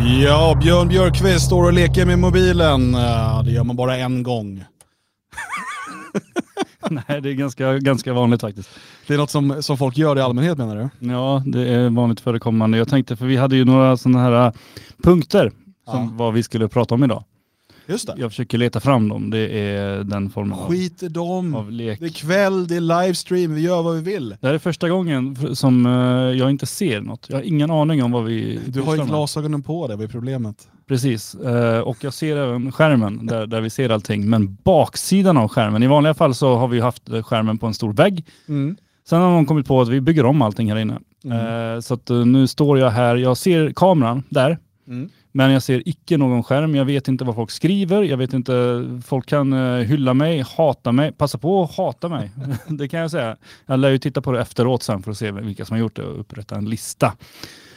Ja, Björn Björkqvist står och leker med mobilen. Det gör man bara en gång. Nej, det är ganska, ganska vanligt faktiskt. Det är något som, som folk gör i allmänhet menar du? Ja, det är vanligt förekommande. Jag tänkte, för vi hade ju några sådana här äh, punkter som Ja. vad vi skulle prata om idag. Just det. Jag försöker leta fram dem. Det är den formen av, Skit i dem. av lek. Det är kväll, det är livestream, vi gör vad vi vill. Det här är första gången som eh, jag inte ser något. Jag har ingen aning om vad vi Du har ju glasögonen på dig, vad är problemet? Precis, eh, och jag ser även skärmen där, där vi ser allting. Men baksidan av skärmen, i vanliga fall så har vi haft eh, skärmen på en stor vägg. Mm. Sen har någon kommit på att vi bygger om allting här inne. Mm. Så nu står jag här, jag ser kameran där. Mm. Men jag ser icke någon skärm. Jag vet inte vad folk skriver. Jag vet inte, folk kan eh, hylla mig, hata mig. Passa på att hata mig. det kan jag säga. Jag lär ju titta på det efteråt sen för att se vilka som har gjort det och upprätta en lista.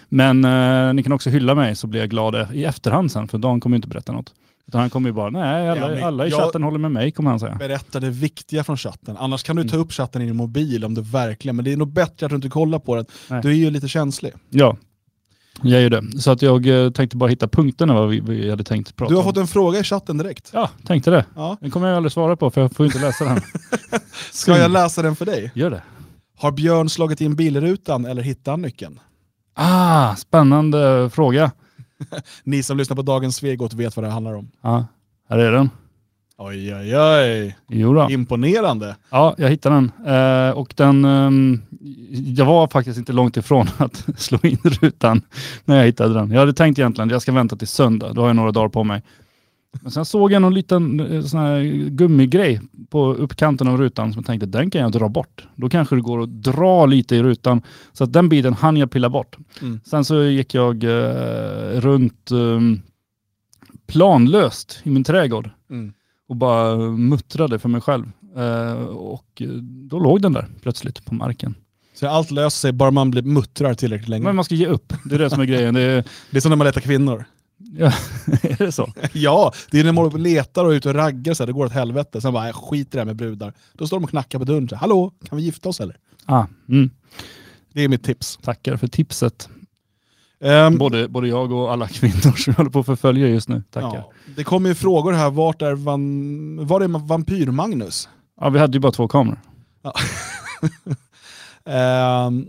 Men eh, ni kan också hylla mig så blir jag glad i efterhand sen för Dan kommer ju inte berätta något. Utan han kommer ju bara, nej alla, Ja, alla i chatten håller med mig kommer han säga. Berätta det viktiga från chatten. Annars kan du ta Mm. upp chatten i din mobil om du verkligen, men det är nog bättre att du inte kollar på den. Nej. Du är ju lite känslig. Ja, jag ju det. Så att jag eh, tänkte bara hitta punkterna vad vi, vi hade tänkt prata Du har om. fått en fråga i chatten direkt. Ja, tänkte det. Ja. Den kommer jag aldrig svara på för jag får inte läsa den. Ska jag läsa den för dig? Gör det. Har Björn slagit in bilrutan eller hittat nyckeln? Ah, spännande fråga. Ni som lyssnar på dagens Svegot vet vad det handlar om. Ja, här är den. Oj, oj, oj. Jo då. Imponerande. Ja, jag hittade den. Eh, och den, ehm, jag var faktiskt inte långt ifrån att slå in rutan när jag hittade den. Jag hade tänkt egentligen att jag ska vänta till söndag, då har jag några dagar på mig. Men sen såg jag någon liten eh, sån här gummigrej på uppkanten av rutan som jag tänkte den kan jag dra bort. Då kanske det går att dra lite i rutan. Så att den biten hann jag pilla bort. Mm. Sen så gick jag eh, runt ehm, planlöst i min trädgård Mm. Och bara muttrade för mig själv. Eh, och då låg den där plötsligt på marken. Så allt löser sig bara man blir muttrar tillräckligt länge. Men man ska ge upp, det är det som är grejen. Det är, Det är som när man letar kvinnor. ja, är det så? Ja, det är när man letar och är ute och raggar, så här, det går åt helvete. Sen bara, jag skiter i det här med brudar. Då står de och knackar på dörren. Så här, Hallå, kan vi gifta oss eller? Ah, mm. Det är mitt tips. Tackar för tipset. Ehm, Både, både jag och alla kvinnor som håller på att förfölja just nu. Tackar. Ja. ja, det kommer ju frågor här, vart är, van, var är Vampyr-Magnus? vi hade ju bara två kameror. Ehm,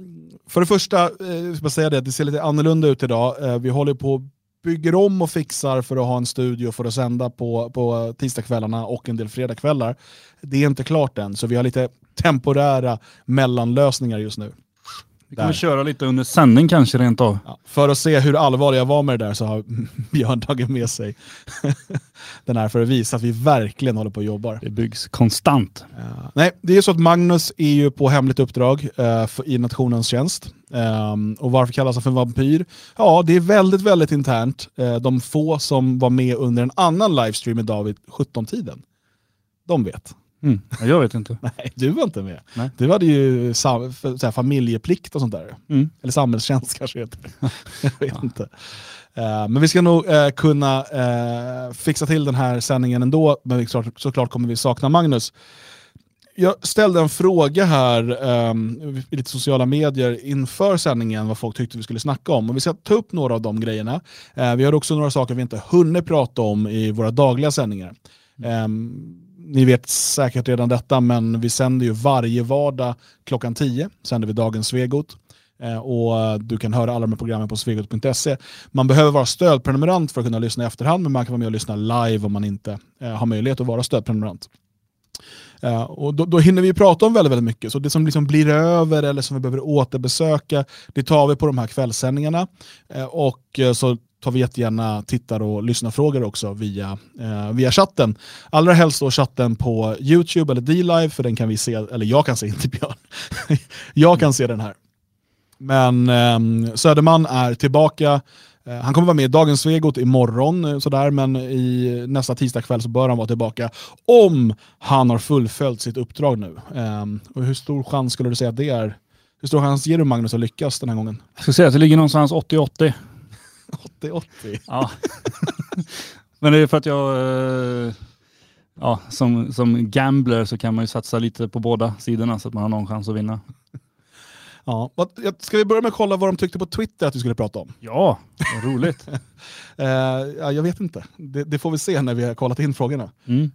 för det första, eh, ska säga det, det ser lite annorlunda ut idag. Eh, vi håller på bygger om och fixar för att ha en studio för att sända på, på tisdagskvällarna och en del fredagskvällar. Det är inte klart än, så vi har lite temporära mellanlösningar just nu. Vi kommer Där. köra lite under sändning kanske rent av. Ja, för att se hur allvarlig jag var med det där så har Björn tagit med sig den här för att visa att vi verkligen håller på och jobbar. Det byggs konstant. Eh, nej, det är så att Magnus är ju på hemligt uppdrag eh, för, i nationens tjänst. Ehm, och varför kallas han för vampyr? Ja, det är väldigt, väldigt internt. Eh, de få som var med under en annan livestream idag vid 17-tiden, de vet. Mm. Ja, Jag vet inte. Nej, du var inte med. Nej. Du hade ju sam- för, så här, familjeplikt och sånt där. Mm. Eller samhällstjänst kanske heter. Jag vet inte. Eh, men vi ska nog eh, kunna eh, fixa till den här sändningen ändå, men såklart, såklart kommer vi sakna Magnus. Jag ställde en fråga här ehm, i lite sociala medier inför sändningen vad folk tyckte vi skulle snacka om. Och vi ska ta upp några av de grejerna. Vi har också några saker vi inte hunnit prata om i våra dagliga sändningar. Ehm, ni vet säkert redan detta, men vi sänder ju varje vardag klockan 10, sänder vi dagens Svegot. Eh, och du kan höra alla de här programmen på svegot.se. Man behöver vara stödprenumerant för att kunna lyssna i efterhand, men man kan vara med och lyssna live om man inte eh, har möjlighet att vara stödprenumerant. Eh, och då, då hinner vi prata om väldigt, väldigt mycket, så det som liksom blir över eller som vi behöver återbesöka, det tar vi på de här kvällssändningarna. Och så tar vi jättegärna tittar och lyssnarfrågor också via, eh, via chatten. Allra helst då chatten på YouTube eller D-Live, för den kan vi se, eller jag kan se, inte Björn. jag kan se den här. Men eh, Söderman är tillbaka. Eh, han kommer vara med i Dagens Svegot imorgon, eh, sådär, men i nästa tisdag kväll så bör han vara tillbaka. Om han har fullföljt sitt uppdrag nu. Eh, och hur stor chans skulle du säga att det är? Hur stor chans ger du Magnus att lyckas den här gången? Jag skulle säga att det ligger någonstans 80-80. 80-80. Ja. Men det är för att jag, eh, ja, som, som gambler så kan man ju satsa lite på båda sidorna så att man har någon chans att vinna. Ja. Ska vi börja med att kolla vad de tyckte på Twitter att vi skulle prata om? Ja, vad roligt. Eh, ja, jag vet inte. Det, det får vi se när vi har kollat in frågorna. Mm.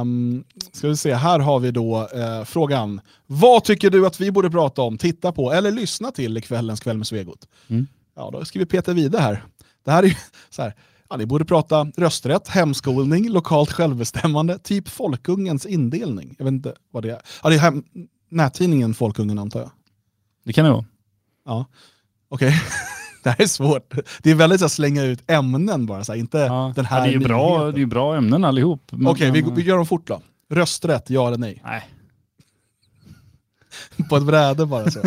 Um, ska vi se, här har vi då eh, frågan. Vad tycker du att vi borde prata om, titta på eller lyssna till i kvällens kväll med Svegot? Mm. Ja, då skriver Peter Wide här. Det här är ju så här, ja, ni borde prata rösträtt, hemskolning, lokalt självbestämmande, typ Folkungens indelning. Jag vet inte vad det är. Ja, det är hem, nättidningen Folkungen antar jag. Det kan det vara. Ja, okej. det här är svårt. Det är väldigt här, slänga ut ämnen bara, så här, inte Ja. den här ja, det, är ju bra, det är ju bra ämnen allihop. Okej, vi, men, vi gör dem fort då. Rösträtt, ja eller nej? Nej, På ett bräde bara så.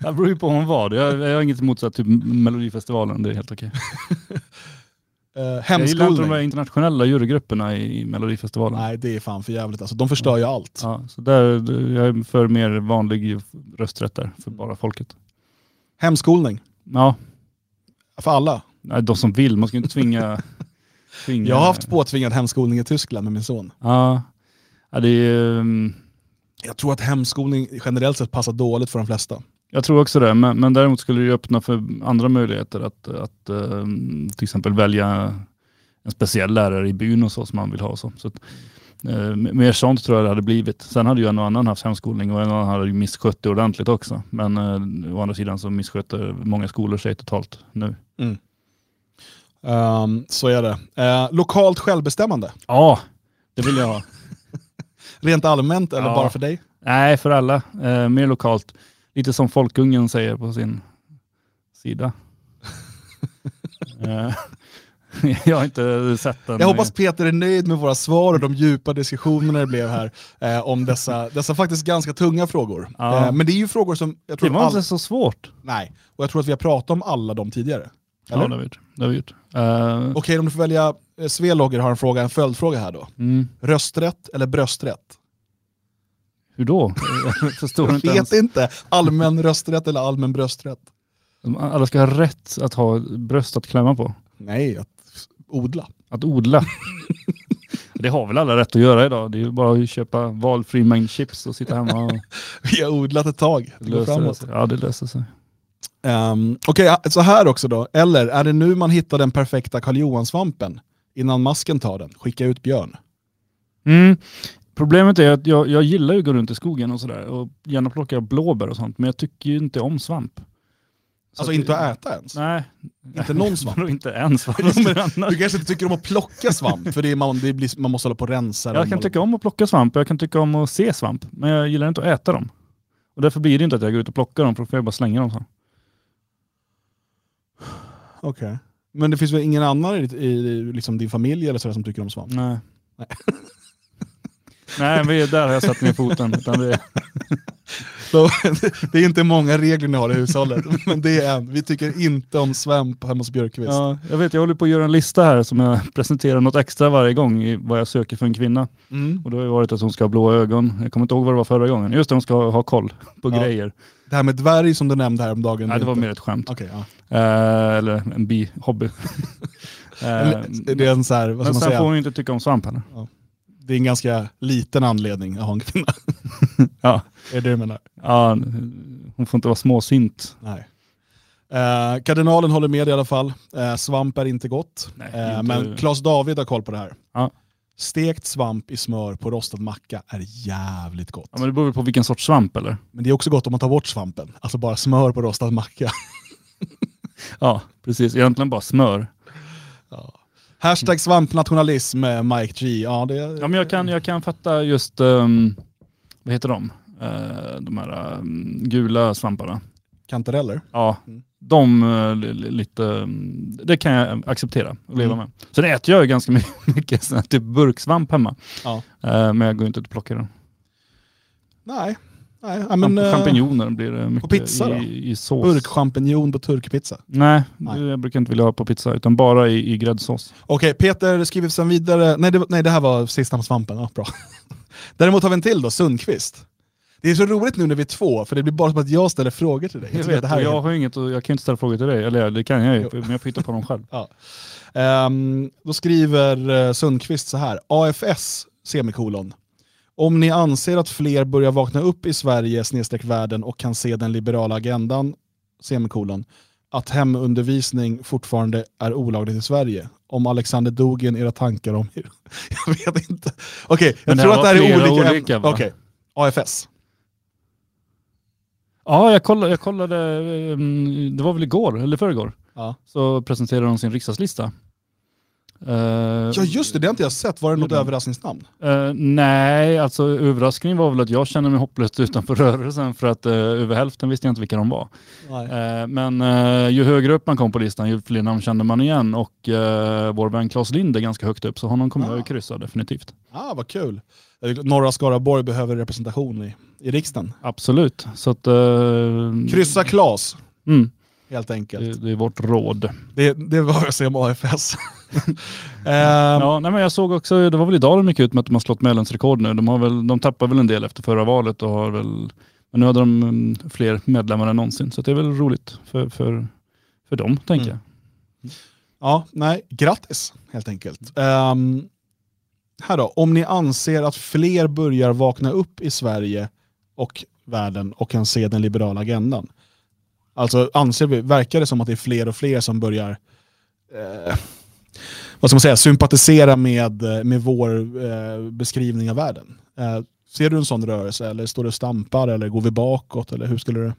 det beror ju på om vad. Jag, jag har inget emot så typ Melodifestivalen, det är helt okej. Uh, Jag gillar inte de internationella jurygrupperna i, i Melodifestivalen. Nej, det är fan för jävligt. Alltså, de förstör ju allt. Ja, så där, jag är för mer vanlig rösträtt där, för bara folket. Hemskolning, Ja, för alla. nej, de som vill, man ska ju inte tvinga... tvinga Jag har haft påtvingad hemskolning i Tyskland med min son. Ja, ja det är, mm, Jag tror att hemskolning generellt sett passar dåligt för de flesta. Jag tror också det, men, men däremot skulle det öppna för andra möjligheter att, att eh, till exempel välja en speciell lärare i byn och så som man vill ha. Så. Så att, eh, mer sånt tror jag det hade blivit. Sen hade ju en och annan haft hemskolning och en och annan hade ju misskött det ordentligt också. Men eh, å andra sidan så missköter många skolor sig totalt nu. Ehm, så är det. Lokalt självbestämmande, Ja, det vill jag ha. rent allmänt eller Ja. bara för dig? Nej, för alla. Mer lokalt. Lite som Folkungen säger på sin sida. Eh, jag har inte sett den. Jag hoppas Peter är nöjd med våra svar och de djupa diskussionerna det blev här eh, om dessa, dessa faktiskt ganska tunga frågor. Ja. Eh, men det är ju frågor som jag tror Det var all... inte så svårt. Nej, och jag tror att vi har pratat om alla de tidigare. Ja, Eller? det har vi gjort. Det har vi gjort. Eh, Okej, om du får välja, eh, Svelogger har en fråga, en följdfråga här då. mm, Rösträtt eller brösträtt? Hur då? Jag förstår Jag inte vet ens. inte. Allmän rösträtt eller allmän brösträtt? Alla ska ha rätt att ha bröst att klämma på. Nej, att odla. Att odla. det har väl alla rätt att göra idag. Det är ju bara att köpa valfri mängd chips och sitta hemma och Vi har odlat ett tag. Det går framåt. sig. Ja, det löser sig. Um, Okej, ja, så här också då. Eller är det nu man hittar den perfekta Karl Johan-svampen? Innan masken tar den. Skicka ut björn. Mm. Problemet är att jag, jag gillar ju att gå runt i skogen och sådär och gärna plocka blåbär och sånt, men jag tycker ju inte om svamp. Så Alltså att- inte att äta ens. Nej. Inte någon svamp. Inte ska men du kanske inte tycker om att plocka svamp, för det är man, det blir, man måste hålla på och rensa Jag kan och- tycka om att plocka svamp och jag kan tycka om att se svamp, men jag gillar inte att äta dem. Och därför blir det inte att jag går ut och plockar dem, för då får jag bara slänga dem. Så. Okej. Men det finns väl ingen annan i, i liksom din familj eller sådär som tycker om svamp? Nej. Nej, men där har jag satt ner foten. Utan det, det är inte många regler ni har i hushållet, men det är en. Vi tycker inte om svamp hemma hos Björkqvist. ja, jag vet, jag håller på att göra en lista här som jag presenterar något extra varje gång i vad jag söker för en kvinna. Mm. Och då har det varit att hon ska ha blåa ögon. Jag kommer inte ihåg vad det var förra gången. Just det, hon ska ha, koll på Ja. grejer. Det här med dvärg som du nämnde här om dagen. Nej, det var inte- mer ett skämt. Okej, ja. Eh, eller en bihobby. Eh, det är en så här, vad ska men man sen säga? får hon ju inte tycka om svamp heller. Det är en ganska liten anledning att ha en kvinna. Ja. är det du menar? Ja, hon får inte vara småsint. Nej. Eh, kardinalen håller med i alla fall. Eh, svamp är inte gott. Nej, Eh, inte- Men Claes David har koll på det här. Ja. Stekt svamp i smör på rostad macka är jävligt gott. Ja, men det beror väl på vilken sorts svamp eller? Men det är också gott om man tar bort svampen. Alltså bara smör på rostad macka. Ja, precis. Egentligen bara smör. Hashtag svampnationalism med Mike G. Ja, det, Ja, men jag, kan, jag kan fatta just, ehm, vad heter de? Eh, de här ehm, gula svamparna. Kantareller. Ja, Mm. de eh, li- lite, mm, det kan jag acceptera och leva Mm. med. Sen äter jag ju ganska my- mycket sån här typ burksvamp hemma. Ja. Eh, men jag går inte ut och plockar den. Nej. Nej, ja, men, eh, Champinjoner blir det mycket pizza då? i, i sås. Burkchampinjon på turkpizza. Nej, Nej. jag brukar inte vilja ha på pizza utan bara i, i gräddsås. Okej, Peter skriver sen vidare. Nej det, nej, det här var sista på svampen. Ja, bra. Däremot har vi en till då, Sundqvist. Det är så roligt nu när vi är två, för det blir bara som att jag ställer frågor till dig. Jag, att vet, det här och är jag har inget jag kan inte ställa frågor till dig. Eller ja, det kan jag ju, men jag får hitta på dem själv. Ehm, då skriver uh, Sundqvist så här, AFS, semikolon. Om ni anser att fler börjar vakna upp i Sverige snedstreck världen och kan se den liberala agendan, semikolon, att hemundervisning fortfarande är olagligt i Sverige. Om Alexander Dogin, era tankar om... jag vet inte. Okej, okay, jag tror att det här är olika... olika? Okej, AFS. Ja, jag kollade, jag kollade ehm, det var väl igår, eller förrgår, Ja. så presenterade de sin riksdagslista. Eh, ja just det, det har inte jag sett. Var det något överraskningsnamn? Eh, nej, alltså överraskningen var väl att jag känner mig hopplöst utanför rörelsen för att uh, över hälften visste jag inte vilka de var. Men ju högre upp man kom på listan ju fler namn kände man igen och uh, vår vän Claes Lind är ganska högt upp så honom kommer Ah. jag ju kryssa definitivt. Ah, vad kul. Norra Skaraborg behöver representation i, i riksdagen. Absolut. Så att, Kryssa Klas, Mm, helt enkelt. det, det är vårt råd. Det, det var jag säger om AFS. Ehm, Ja, nej, men jag såg också, det var väl idag de gick ut med att de har slått medlemsrekord nu. De, har väl, de tappar väl en del efter förra valet och har väl, men nu hade de mm, fler medlemmar än någonsin. Så det är väl roligt för, för, för dem, tänker Mm. jag. Ja, nej, grattis helt enkelt. Ehm, här då, om ni anser att fler börjar vakna upp i Sverige och världen och kan se den liberala agendan. Alltså anser vi, verkar det som att det är fler och fler som börjar eh, vad ska man säga, sympatisera med, eh, med vår eh, beskrivning av världen? Eh, ser du en sån rörelse eller står det och stampar eller går vi bakåt eller hur skulle du?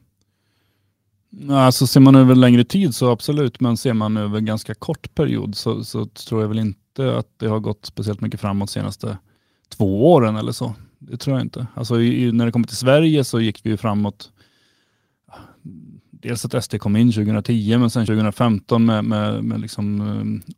Alltså ser man över längre tid så absolut, men ser man över en ganska kort period så, så tror jag väl inte att det har gått speciellt mycket framåt de senaste två åren eller så. Det tror jag inte. Alltså i, när det kommer till Sverige så gick vi ju framåt. Dels att SD kom in 2010 men sen 2015 med, med, med liksom, eh,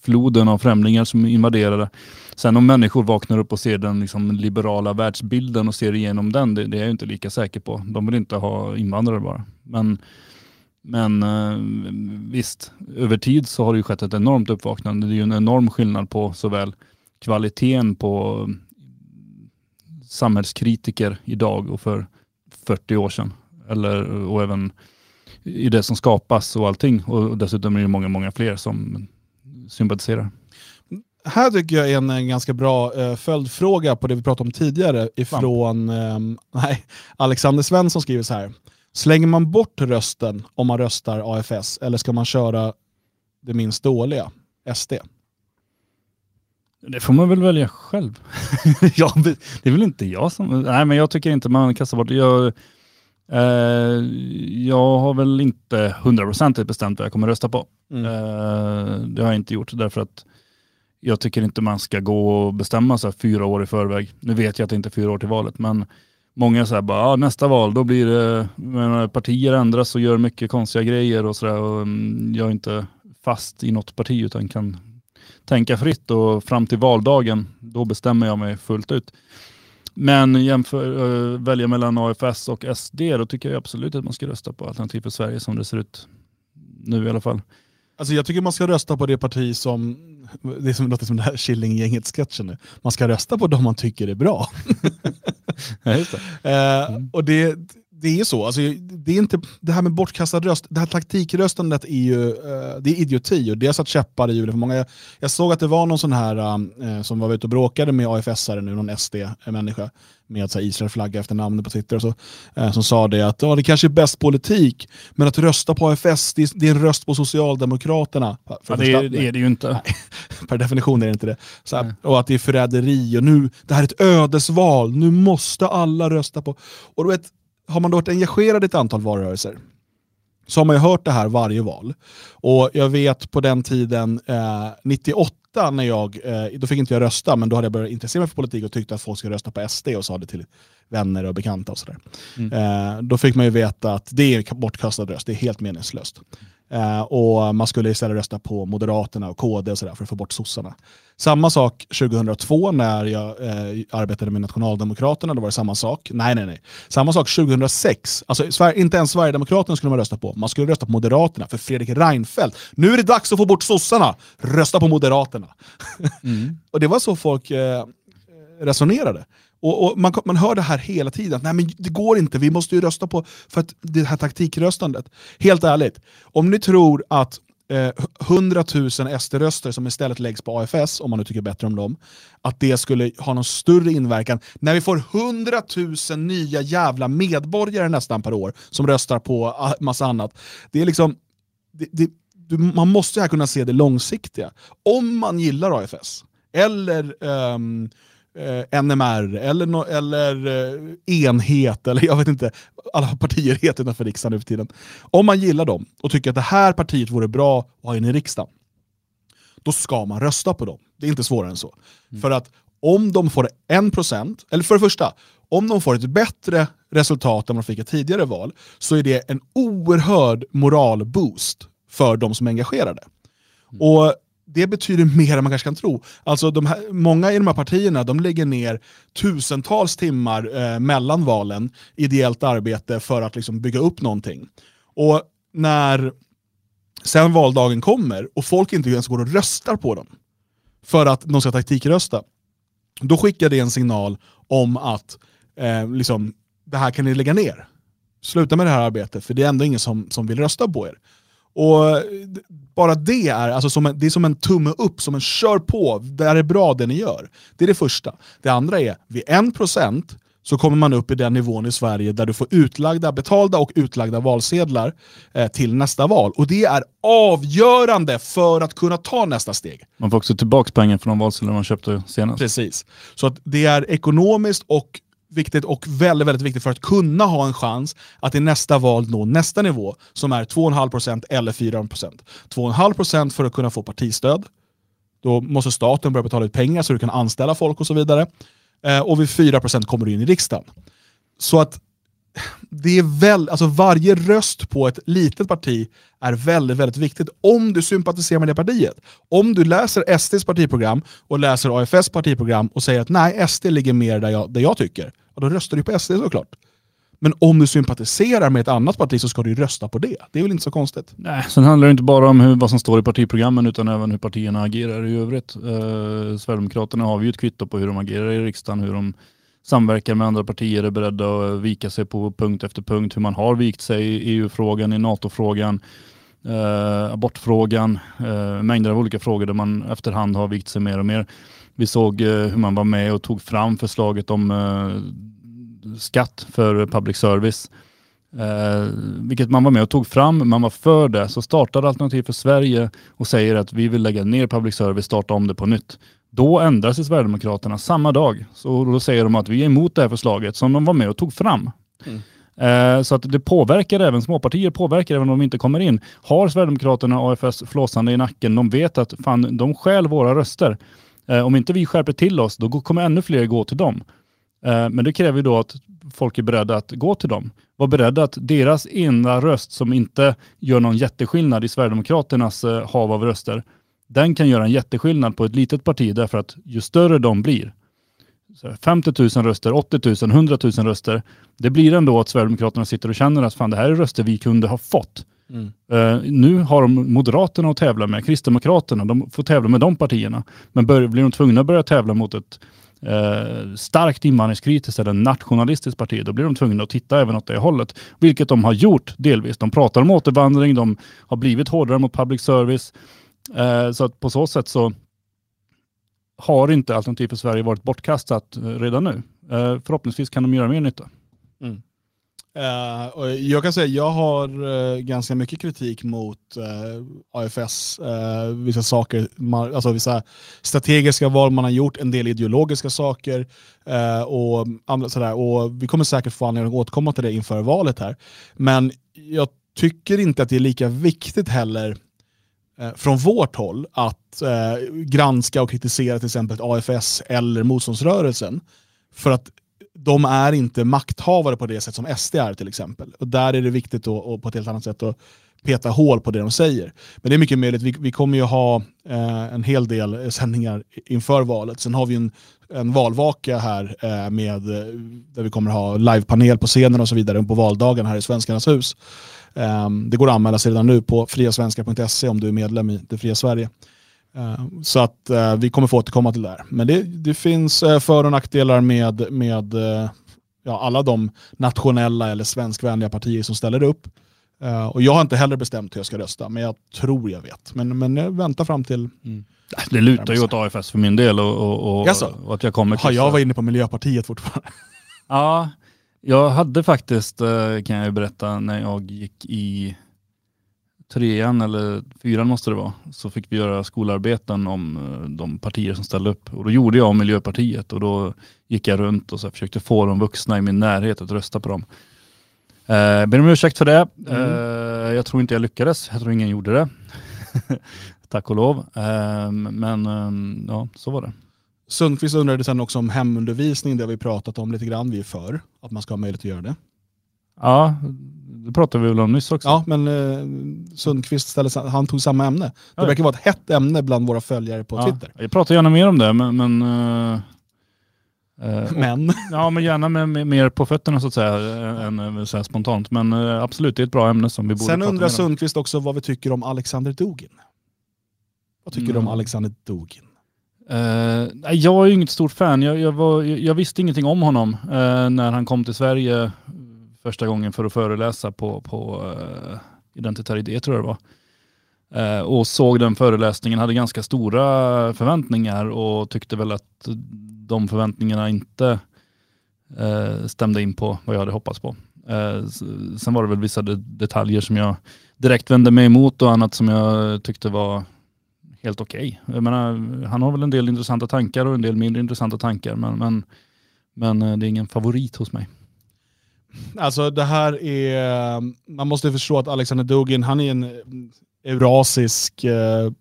floden av främlingar som invaderade. Sen om människor vaknar upp och ser den liksom, liberala världsbilden och ser igenom den, det, det är jag inte lika säker på. De vill inte ha invandrare bara. Men, men eh, visst, över tid så har det ju skett ett enormt uppvaknande. Det är ju en enorm skillnad på såväl kvaliteten på eh, samhällskritiker idag och för 40 år sedan. Eller, och även i det som skapas och allting. Och dessutom är det många, många fler som sympatiserar. Här tycker jag är en, en ganska bra eh, följdfråga på det vi pratade om tidigare ifrån ehm, nej, Alexander Svensson skriver så här. Slänger man bort rösten om man röstar AFS eller ska man köra det minst dåliga, SD? Det får man väl välja själv. ja, det är väl inte jag som... Nej, men jag tycker inte man kastar bort... Jag, eh, jag har väl inte hundraprocentigt bestämt vad jag kommer rösta på. Mm. Eh, det har jag inte gjort därför att jag tycker inte man ska gå och bestämma sig fyra år i förväg. Nu vet jag att det inte är fyra år till valet, men många säger bara ah, nästa val, då blir det, menar, partier ändras och gör mycket konstiga grejer och sådär. Och, mm, jag är inte fast i något parti utan kan tänka fritt och fram till valdagen, då bestämmer jag mig fullt ut. Men jämför, uh, välja mellan AFS och SD, då tycker jag absolut att man ska rösta på Alternativ för Sverige som det ser ut nu i alla fall. Alltså jag tycker man ska rösta på det parti som, det som, låter som det här Killinggänget-sketchen nu, man ska rösta på de man tycker är bra. Ja, det. Eh, Mm. och det, det är så, alltså, det, är inte, det här med bortkastad röst, det här taktikröstandet är ju eh, det är idioti och det har satt käppar i hjulet för många. Jag, jag såg att det var någon sån här eh, som var ute och bråkade med AFS-are nu, någon SD-människa med så här Israel-flagga efter namnet på Twitter och så, eh, som sa det att ja, det kanske är bäst politik, men att rösta på AFS, det är, det är en röst på Socialdemokraterna. För Ja, det är, det är det ju inte. per definition är det inte det. Här, och att det är förräderi och nu, det här är ett ödesval, nu måste alla rösta på... Och du vet, har man då varit engagerad i ett antal valrörelser så har man ju hört det här varje val. Och jag vet på den tiden, eh, 98, när jag, eh, då fick inte jag rösta, men då hade jag börjat intressera mig för politik och tyckte att folk skulle rösta på SD och sa det till vänner och bekanta och sådär. Mm. Eh, då fick man ju veta att det är bortkastad röst, det är helt meningslöst. Eh, och man skulle istället rösta på Moderaterna och KD och sådär för att få bort sossarna. Samma sak 2002 när jag eh, arbetade med Nationaldemokraterna, då var det samma sak. Nej, nej, nej. Samma sak 2006. Alltså, inte ens Sverigedemokraterna skulle man rösta på. Man skulle rösta på Moderaterna för Fredrik Reinfeldt. Nu är det dags att få bort sossarna! Rösta på Moderaterna. Mm. Och det var så folk eh, resonerade. Och, och man, man hör det här hela tiden, att nej men det går inte, vi måste ju rösta på för att det här taktikröstandet. Helt ärligt, om ni tror att eh, 100 000 SD-röster som istället läggs på AFS, om man nu tycker bättre om dem, att det skulle ha någon större inverkan när vi får 100 000 nya jävla medborgare nästan per år som röstar på massa annat. Det är liksom, det, det, man måste här kunna se det långsiktiga. Om man gillar AFS, eller um, eh, NMR eller, no, eller eh, enhet, eller jag vet inte, alla partier heter utanför riksdagen nu för tiden. Om man gillar dem och tycker att det här partiet vore bra att ha in i riksdagen, då ska man rösta på dem. Det är inte svårare än så. Mm. För att om de får 1%, eller för det första, om de får ett bättre resultat än de fick i tidigare val, så är det en oerhörd moralboost för de som är engagerade. Mm. Och det betyder mer än man kanske kan tro. Alltså de här, många i de här partierna de lägger ner tusentals timmar eh, mellan valen, ideellt arbete för att liksom bygga upp någonting. Och när sen valdagen kommer och folk inte ens går och röstar på dem för att de ska taktikrösta, då skickar det en signal om att eh, liksom, det här kan ni lägga ner. Sluta med det här arbetet, för det är ändå ingen som, som vill rösta på er. Och bara det är, alltså som en, det är som en tumme upp, som en kör på, det är bra det ni gör. Det är det första. Det andra är, vid 1% så kommer man upp i den nivån i Sverige där du får utlagda, betalda och utlagda valsedlar eh, till nästa val. Och det är avgörande för att kunna ta nästa steg. Man får också tillbaka pengar från de valsedlar man köpte senast. Precis. Så att det är ekonomiskt och viktigt och väldigt, väldigt viktigt för att kunna ha en chans att i nästa val nå nästa nivå som är 2,5% eller 4%. 2,5% för att kunna få partistöd. Då måste staten börja betala ut pengar så du kan anställa folk och så vidare. Eh, och vid 4% kommer du in i riksdagen. Så att det är väl, alltså varje röst på ett litet parti är väldigt, väldigt viktigt om du sympatiserar med det partiet. Om du läser SDs partiprogram och läser AFS partiprogram och säger att nej, SD ligger mer där jag, där jag tycker, då röstar du på SD såklart. Men om du sympatiserar med ett annat parti så ska du rösta på det. Det är väl inte så konstigt? Nej, sen handlar det inte bara om hur, vad som står i partiprogrammen utan även hur partierna agerar i övrigt. Eh, Sverigedemokraterna har vi ju ett kvitto på hur de agerar i riksdagen, hur de samverkar med andra partier, är beredda att vika sig på punkt efter punkt, hur man har vikt sig i EU-frågan, i NATO-frågan, eh, abortfrågan, eh, mängder av olika frågor där man efterhand har vikt sig mer och mer. Vi såg eh, hur man var med och tog fram förslaget om eh, skatt för public service. Eh, vilket man var med och tog fram, man var för det. Så startade Alternativ för Sverige och säger att vi vill lägga ner public service, starta om det på nytt. Då ändrar sig Sverigedemokraterna samma dag. Så då säger de att vi är emot det här förslaget som de var med och tog fram. Mm. Eh, så att det påverkar även småpartier, påverkar även om de inte kommer in. Har Sverigedemokraterna AFS flåsande i nacken, de vet att fan, de stjäl våra röster. Eh, om inte vi skärper till oss, då kommer ännu fler gå till dem. Eh, men det kräver ju då att folk är beredda att gå till dem. Var beredda att deras ena röst som inte gör någon jätteskillnad i Sverigedemokraternas hav av röster, den kan göra en jätteskillnad på ett litet parti därför att ju större de blir, 50 000 röster, 80 000, 100 000 röster, det blir ändå att Sverigedemokraterna sitter och känner att fan, det här är röster vi kunde ha fått. Mm. Uh, nu har de Moderaterna att tävla med, Kristdemokraterna, de får tävla med de partierna. Men bör, blir de tvungna att börja tävla mot ett uh, starkt invandringskritiskt eller nationalistiskt parti, då blir de tvungna att titta även åt det hållet. Vilket de har gjort delvis. De pratar om återvandring, de har blivit hårdare mot public service. Eh, så att på så sätt så har inte Alternativ för Sverige varit bortkastat eh, redan nu. Eh, förhoppningsvis kan de göra mer nytta. Mm. Uh, och jag kan säga jag har uh, ganska mycket kritik mot uh, AFS, vissa saker, man, alltså vissa strategiska val man har gjort, en del ideologiska saker och andra sådär. Och vi kommer säkert få anledning att återkomma till det inför valet här. Men jag tycker inte att det är lika viktigt heller Eh, från vårt håll att eh, granska och kritisera till exempel AFS eller motståndsrörelsen. För att de är inte makthavare på det sätt som SD är till exempel. Och där är det viktigt att, och på ett helt annat sätt att peta hål på det de säger. Men det är mycket möjligt, vi, vi kommer ju ha eh, en hel del eh, sändningar inför valet. Sen har vi en, en valvaka här eh, med, där vi kommer ha livepanel på scenen och så vidare på valdagen här i Svenskarnas hus. Eh, det går att anmäla sig redan nu på friasvenskar.se om du är medlem i Det fria Sverige. Eh, så att uh, vi kommer få återkomma till det där. Men det, det finns uh, för och nackdelar med, med ja, alla de nationella eller svenskvänliga partier som ställer upp. Eh, och jag har inte heller bestämt hur jag ska rösta, men jag tror jag vet. Men, men jag väntar fram till... Det lutar ju åt AFS för min del och, och, och, och att jag kommer Ja, jag kryssa. var inne på Miljöpartiet fortfarande. Ja, jag hade faktiskt, eh, kan jag berätta, när jag gick i trean eller fyran måste det vara, så fick vi göra skolarbeten om eh, de partier som ställde upp. Och då gjorde jag Miljöpartiet och då gick jag runt och så försökte få de vuxna i min närhet att rösta på dem. Eh, ber om ursäkt för det. Mm. Eh, jag tror inte jag lyckades. Jag tror ingen gjorde det. Tack och lov. Eh, men eh, ja, så var det. Sundqvist undrade sen också om hemundervisning, det har vi pratat om lite grann, vi är för att man ska ha möjlighet att göra det. Ja, det pratade vi väl om nyss också. Ja, men eh, Sundqvist ställde, han tog samma ämne. Det Ja. verkar vara ett hett ämne bland våra följare på Ja, Twitter. Jag pratar gärna mer om det, men, men eh, eh, och- Men, Ja, men gärna med, med mer på fötterna så att säga, än än så spontant. Men eh, absolut, det är ett bra ämne som vi borde sen prata undrar. Sundqvist också vad vi tycker om Alexander Dugin. Vad tycker du om Mm. Alexander Dugin? Uh, jag är ju inget stort fan. Jag, jag, var, jag, visste ingenting om honom uh, när han kom till Sverige första gången för att föreläsa på, på uh, Identitär idé tror jag det var. Uh, och såg den föreläsningen, hade ganska stora förväntningar och tyckte väl att de förväntningarna inte stämde in på vad jag hade hoppats på. Sen var det väl vissa de- detaljer som jag direkt vände mig emot och annat som jag tyckte var helt okej. Okay. menar, Han har väl en del intressanta tankar och en del mindre intressanta tankar men, men, men eh, det är ingen favorit hos mig. Alltså det här är, man måste förstå att Alexander Dugin, han är en eh, eurasisk, eh,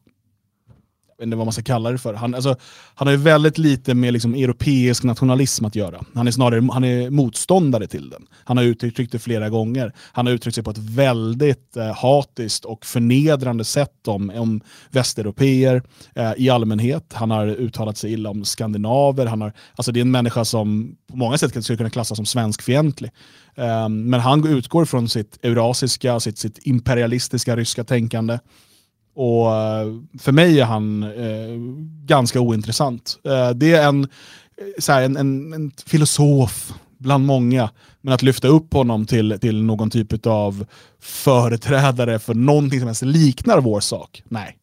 inte vad man ska kalla det för. Han, alltså, han har ju väldigt lite med liksom, europeisk nationalism att göra. Han är snarare han är motståndare till den. Han har uttryckt det flera gånger. Han har uttryckt sig på ett väldigt eh, hatiskt och förnedrande sätt om, om västeuropeer eh, i allmänhet. Han har uttalat sig illa om skandinaver. Han har, alltså det är en människa som på många sätt skulle kunna klassas som svenskfientlig. Eh, men han utgår från sitt eurasiska, sitt, sitt imperialistiska ryska tänkande. Och eh, för mig är han eh, ganska ointressant. Eh, det är en, så här, en, en, en filosof bland många, men att lyfta upp honom till, till någon typ av företrädare för någonting som ens liknar vår sak, nej.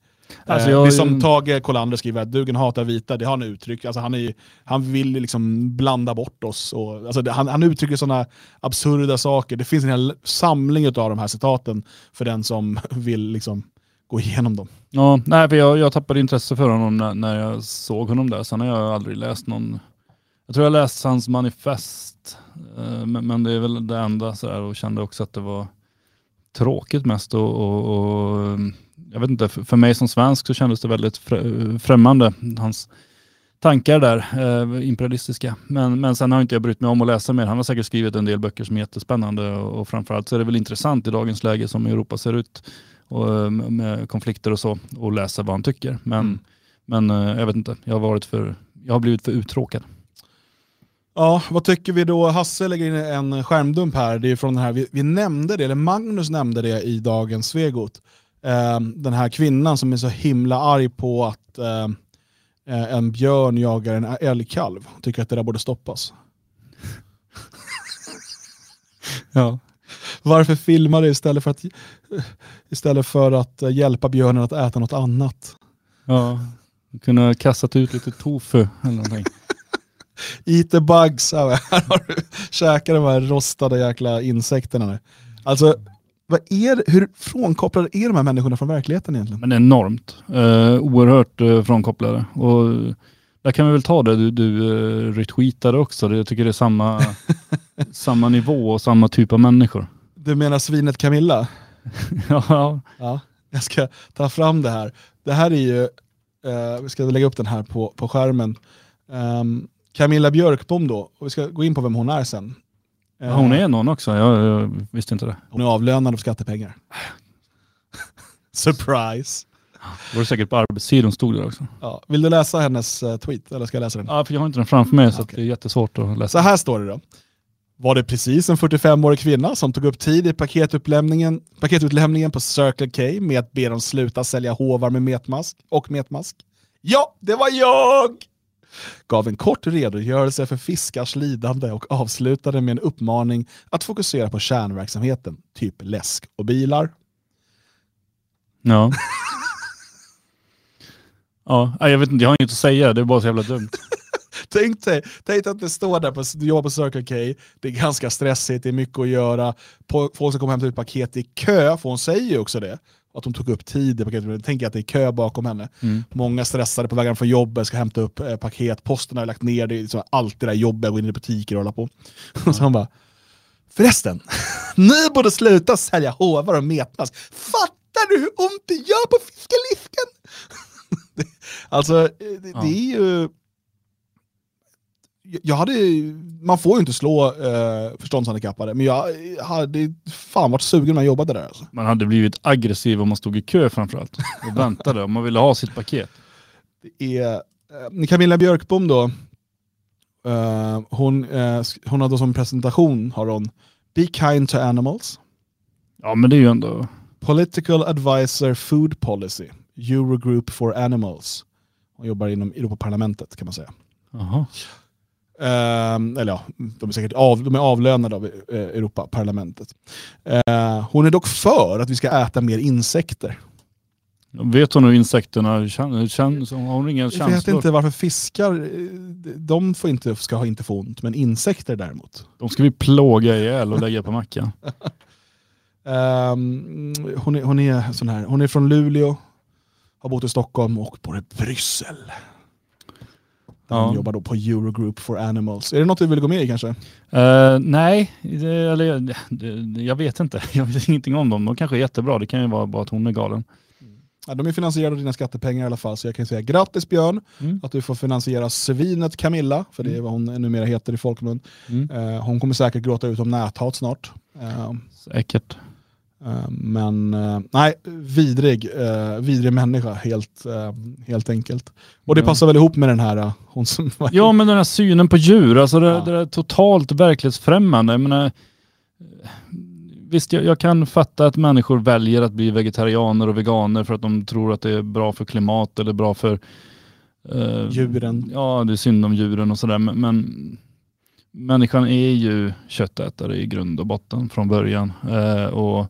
Alltså, Eh, jag- det är som Tage Kolander skriver, att Dugen hatar vita, det har han uttryckt. Alltså, han, är, han vill liksom blanda bort oss. Och, alltså, han, han uttrycker sådana absurda saker. Det finns en hel samling av de här citaten för den som vill liksom gå igenom dem. Ja, nej, för jag, jag tappade intresse för honom när, när jag såg honom där. Sen har jag aldrig läst någon... Jag tror jag läst hans manifest, eh, men, men det är väl det enda så och kände också att det var tråkigt mest. Och, och, och, jag vet inte, för, för mig som svensk så kändes det väldigt frä- främmande, hans tankar där, eh, imperialistiska. Men, men sen har inte jag brytt mig om att läsa mer. Han har säkert skrivit en del böcker som är jättespännande och, och framförallt så är det väl intressant i dagens läge som Europa ser ut och, eh, med konflikter och så och läsa vad han tycker. Men, Mm. men eh, jag vet inte, jag har, varit för, jag har blivit för uttråkad. Ja, vad tycker vi då? Hasse lägger in en skärmdump här. Det är från den här, vi, vi nämnde det, eller Magnus nämnde det i dagens Svegot. Eh, den här kvinnan som är så himla arg på att eh, eh, en björn jagar en älgkalv. Tycker att det där borde stoppas. Ja. Varför filma det istället för att, istället för att hjälpa björnen att äta något annat? ja. Kunna kastat ut lite tofu eller någonting. Eat the bugs. Här har du käkat de här rostade jäkla insekterna. Nu. Alltså, vad är hur frånkopplade är de här människorna från verkligheten egentligen? Men enormt. Eh, oerhört eh, frånkopplade. Och där kan vi väl ta det du, du eh, retweetade också. Jag tycker det är samma, samma nivå och samma typ av människor. Du menar svinet Camilla? ja, Ja, jag ska ta fram det här. Det här är ju, eh, vi ska lägga upp den här på, på skärmen. Um, Camilla Björkbom då, och vi ska gå in på vem hon är sen. Eh, hon är någon också. Jag, jag visste inte det. hon är avlönad av skattepengar. Surprise! Det var säkert på arbetssidan stod det också. Ja, vill du läsa hennes eh, tweet, eller ska jag läsa den? Ja, för jag har inte den framför mig så att Okej. det är jättesvårt att Så läsa. här står det då. Var det precis en 45-årig kvinna som tog upp tid i paketutlämningen, paketutlämningen på Circle K med att be dem sluta sälja hovar med metmask och metmask? Ja, det var jag! gav en kort redogörelse för fiskars lidande och avslutade med en uppmaning att fokusera på kärnverksamheten, typ läsk och bilar. Ja. ja, jag vet inte, jag har inget att säga, det är bara så jävla dumt. Tänk dig, tänk dig att det står där, på, du jobbar på Circle K, det är ganska stressigt, det är mycket att göra, folk som kommer hämta ut paket i kö, för hon säger ju också det, att hon tog upp tid i paketet. Tänk att det är kö bakom henne. Mm. Många stressade på vägen från jobbet, ska hämta upp eh, paket, posten har lagt ner, det är liksom allt det där jobbet, gå in i butiker och hålla på. Och så han bara, förresten, ni borde sluta sälja hovar och metmask. Fattar du hur ont det gör på fiskelisken? Det- alltså, eh, det, Ja. det är ju... Jag hade, man får ju inte slå eh, förståndshandikappade, men jag hade fan varit sugen när jag jobbade där. Alltså. Man hade blivit aggressiv om man stod i kö framförallt och väntade om man ville ha sitt paket. Det är eh, Camilla Björkbom då, eh, hon, eh, hon har då som presentation har hon Be kind to animals, Ja men det är ju ändå... Political Advisor Food Policy, Eurogroup for Animals. Hon jobbar inom Europaparlamentet kan man säga. Jaha. Eh, eller ja, de är säkert av, de är avlönade av eh, Europaparlamentet. Eh, hon är dock för att vi ska äta mer insekter. Vet hon hur insekterna känner? känner har hon inga Jag vet känslor? inte varför fiskar, eh, de får inte, ska ha inte få ont, men insekter däremot. De ska vi plåga ihjäl och lägga på mackan. Ehm, hon, är, hon, är sån här, hon är från Luleå, har bott i Stockholm och bor i Bryssel. Där Ja. Jobbar då på Eurogroup for Animals. Är det något du vill gå med i kanske? Eh, nej, det, eller, det, det, jag vet inte. Jag vet ingenting om dem. De kanske är jättebra. Det kan ju vara bara att hon är galen. Ja, de är finansierade av dina skattepengar i alla fall, så jag kan säga grattis Björn Mm. att du får finansiera svinet Camilla, för det är vad hon numera heter i folkmun. Mm. Eh, hon kommer säkert gråta ut om näthat snart. Eh, Säkert. Eh, Men eh, nej, vidrig, eh, vidrig människa helt, helt enkelt. Och det Ja. passar väl ihop med den här, hon som Ja, men den här synen på djur, alltså det, Ja. det är totalt verklighetsfrämmande. Jag menar, visst, jag, jag kan fatta att människor väljer att bli vegetarianer och veganer för att de tror att det är bra för klimat eller bra för eh, Djuren. Ja, det är synd om djuren och sådär. Men, men människan är ju köttätare i grund och botten från början. Eh, och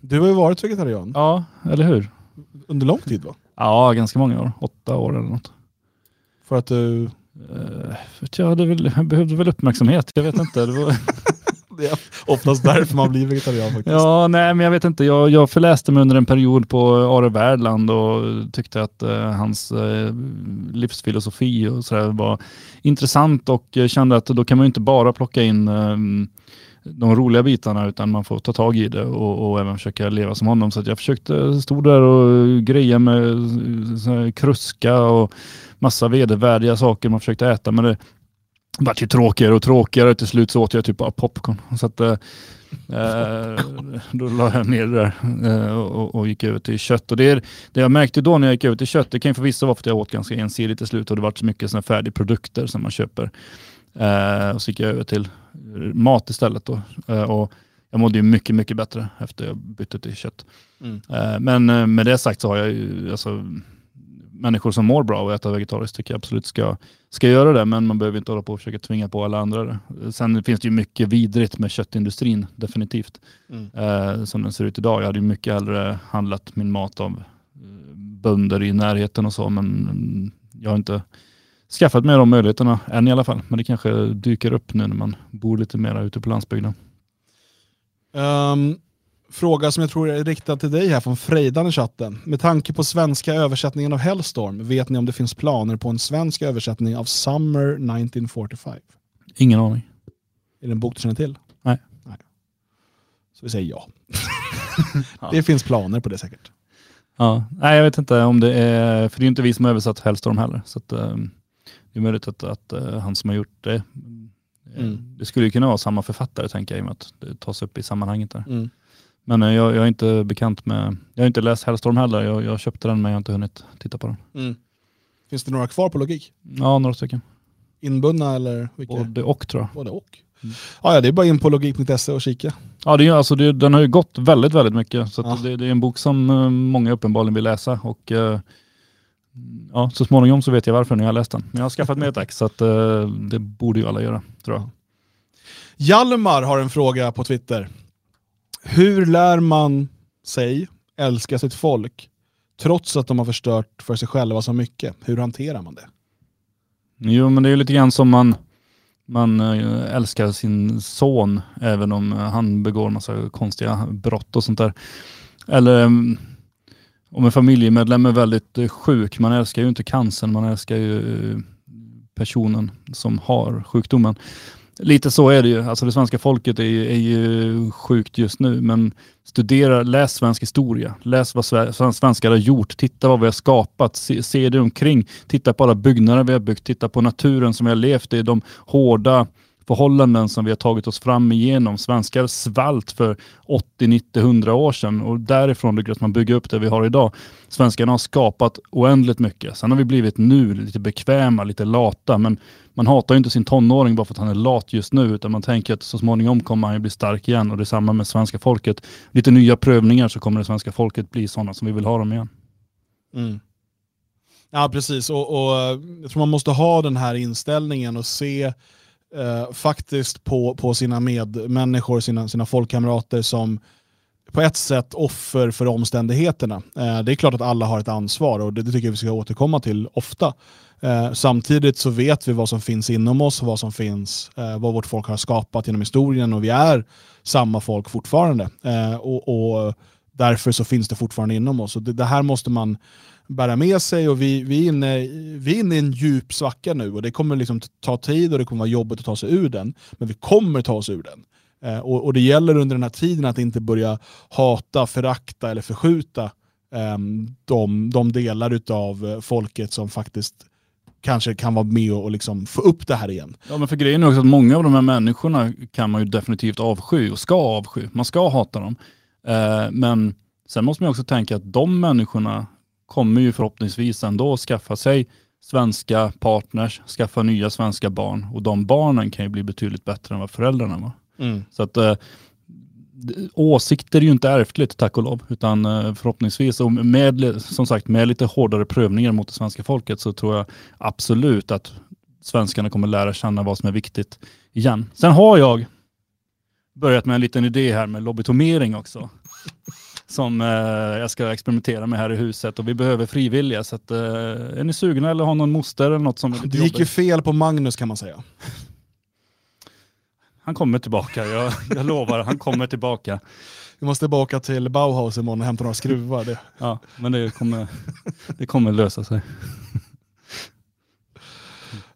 Du har ju varit vegetarian Ja, eller hur? under lång tid va? Ja, ganska många år. Åtta år eller något. För att du... Uh, för att jag, hade väl, jag behövde väl uppmärksamhet. Jag vet inte. Det var, Det är oftast därför man blir vegetarian faktiskt. ja, nej, men jag vet inte. Jag, jag förläste mig under en period på Are Värdland och tyckte att eh, hans eh, livsfilosofi och sådär var intressant och eh, kände att då kan man ju inte bara plocka in eh, de roliga bitarna utan man får ta tag i det och, och även försöka leva som honom. Så att jag försökte, stod där och greja med så här kruska och massa vedervärdiga saker man försökte äta. Men det vart ju tråkigare och tråkigare. Till slut så åt jag typ bara popcorn. Så att, eh, eh, då la jag ner det där eh, och, och gick över till kött. Och det, är, det jag märkte då när jag gick över till kött, det kan ju förvisso vara för att jag åt ganska ensidigt till slut och det vart så mycket såna färdigprodukter som man köper. Eh, och så gick jag över till mat istället. Då. Eh, och jag mådde ju mycket, mycket bättre efter jag bytte till kött. Mm. Eh, Men eh, med det sagt så har jag ju, alltså, människor som mår bra och äter vegetariskt tycker jag absolut ska, ska göra det, men man behöver inte hålla på och försöka tvinga på alla andra det. Sen finns det ju mycket vidrigt med köttindustrin, definitivt. Mm. Eh, som den ser ut idag. Jag hade ju mycket hellre handlat min mat av eh, bönder i närheten och så, men mm, jag har inte skaffat mig de möjligheterna än i alla fall. Men det kanske dyker upp nu när man bor lite mer ute på landsbygden. Ehm, fråga som jag tror är riktad till dig här från Freidan i chatten. Med tanke på svenska översättningen av Hellstorm, vet ni om det finns planer på en svensk översättning av Summer 1945? Ingen aning. Är det en bok du känner till? Nej. Så vi säger ja. Ja. Det finns planer på det säkert. Ja, nej, jag vet inte om det är, för det är inte vi som har översatt Hellstorm heller. Så att, eh, det är möjligt att, att eh, han som har gjort det, eh, Mm. det skulle ju kunna vara samma författare tänker jag i och med att det tas upp i sammanhanget där. Mm. Men eh, jag, jag är inte bekant med, jag har inte läst Hellstorm heller. Jag, jag köpte den men jag har inte hunnit titta på den. Mm. Finns det några kvar på logik? Ja, några stycken. Inbundna eller vilka? Både och tror jag. Både och. Mm. Ja, ja, det är bara in på logik.se och kika. Ja, det är, alltså det, den har ju gått väldigt, väldigt mycket. Så att Ja. det, det är en bok som många uppenbarligen vill läsa. Och, eh, ja, så småningom så vet jag varför när jag har läst den. Men jag har skaffat mig ett ex så att, eh, det borde ju alla göra tror jag. Hjalmar har en fråga på Twitter. Hur lär man sig älska sitt folk trots att de har förstört för sig själva så mycket? Hur hanterar man det? Jo, men det är ju lite grann som man, man eh, älskar sin son även om eh, han begår massa konstiga brott och sånt där. Eller mm, om en familjemedlem är väldigt eh, sjuk, man älskar ju inte cancern, man älskar ju eh, personen som har sjukdomen. Lite så är det ju. Alltså det svenska folket är ju, är ju sjukt just nu, men studera, läs svensk historia. Läs vad svenskar har gjort. Titta vad vi har skapat. Se, se det omkring. Titta på alla byggnader vi har byggt. Titta på naturen som vi har levt i. De hårda förhållanden som vi har tagit oss fram igenom. Svenskar svalt för 80, 90, 100 år sedan och därifrån lyckades man bygga upp det vi har idag. Svenskarna har skapat oändligt mycket. Sen har vi blivit nu lite bekväma, lite lata, men man hatar ju inte sin tonåring bara för att han är lat just nu, utan man tänker att så småningom kommer han ju bli stark igen och det är samma med svenska folket. Lite nya prövningar så kommer det svenska folket bli sådana som vi vill ha dem igen. Mm. Ja, precis. Och, och jag tror man måste ha den här inställningen och se eh, faktiskt på, på sina medmänniskor, sina, sina folkkamrater som på ett sätt offer för omständigheterna. Eh, det är klart att alla har ett ansvar och det, det tycker jag vi ska återkomma till ofta. Eh, samtidigt så vet vi vad som finns inom oss, vad som finns, eh, vad vårt folk har skapat genom historien och vi är samma folk fortfarande. Eh, och, och Därför så finns det fortfarande inom oss. Och det, det här måste man bära med sig och vi, vi, är inne, vi är inne i en djup svacka nu och det kommer liksom ta tid och det kommer vara jobbigt att ta sig ur den. Men vi kommer ta oss ur den. Eh, och, och, det gäller under den här tiden att inte börja hata, förakta eller förskjuta eh, de, de delar av eh, folket som faktiskt kanske kan vara med och liksom få upp det här igen. Ja, men för grejen är också att många av de här människorna kan man ju definitivt avsky och ska avsky. Man ska hata dem. Eh, men sen måste man också tänka att de människorna kommer ju förhoppningsvis ändå skaffa sig svenska partners, skaffa nya svenska barn och de barnen kan ju bli betydligt bättre än vad föräldrarna var. Mm. Så att eh, åsikter är ju inte ärftligt tack och lov, utan eh, förhoppningsvis och med, som sagt, med lite hårdare prövningar mot det svenska folket så tror jag absolut att svenskarna kommer lära känna vad som är viktigt igen. Sen har jag börjat med en liten idé här med lobotomering också. Som eh, jag ska experimentera med här i huset och vi behöver frivilliga. Så att, eh, är ni sugna eller har någon moster eller något som Det gick ju fel på Magnus kan man säga. Han kommer tillbaka, jag, jag lovar. Han kommer tillbaka. Vi måste åka till Bauhaus imorgon och hämta några skruvar. Det. Ja, men det kommer, det kommer lösa sig.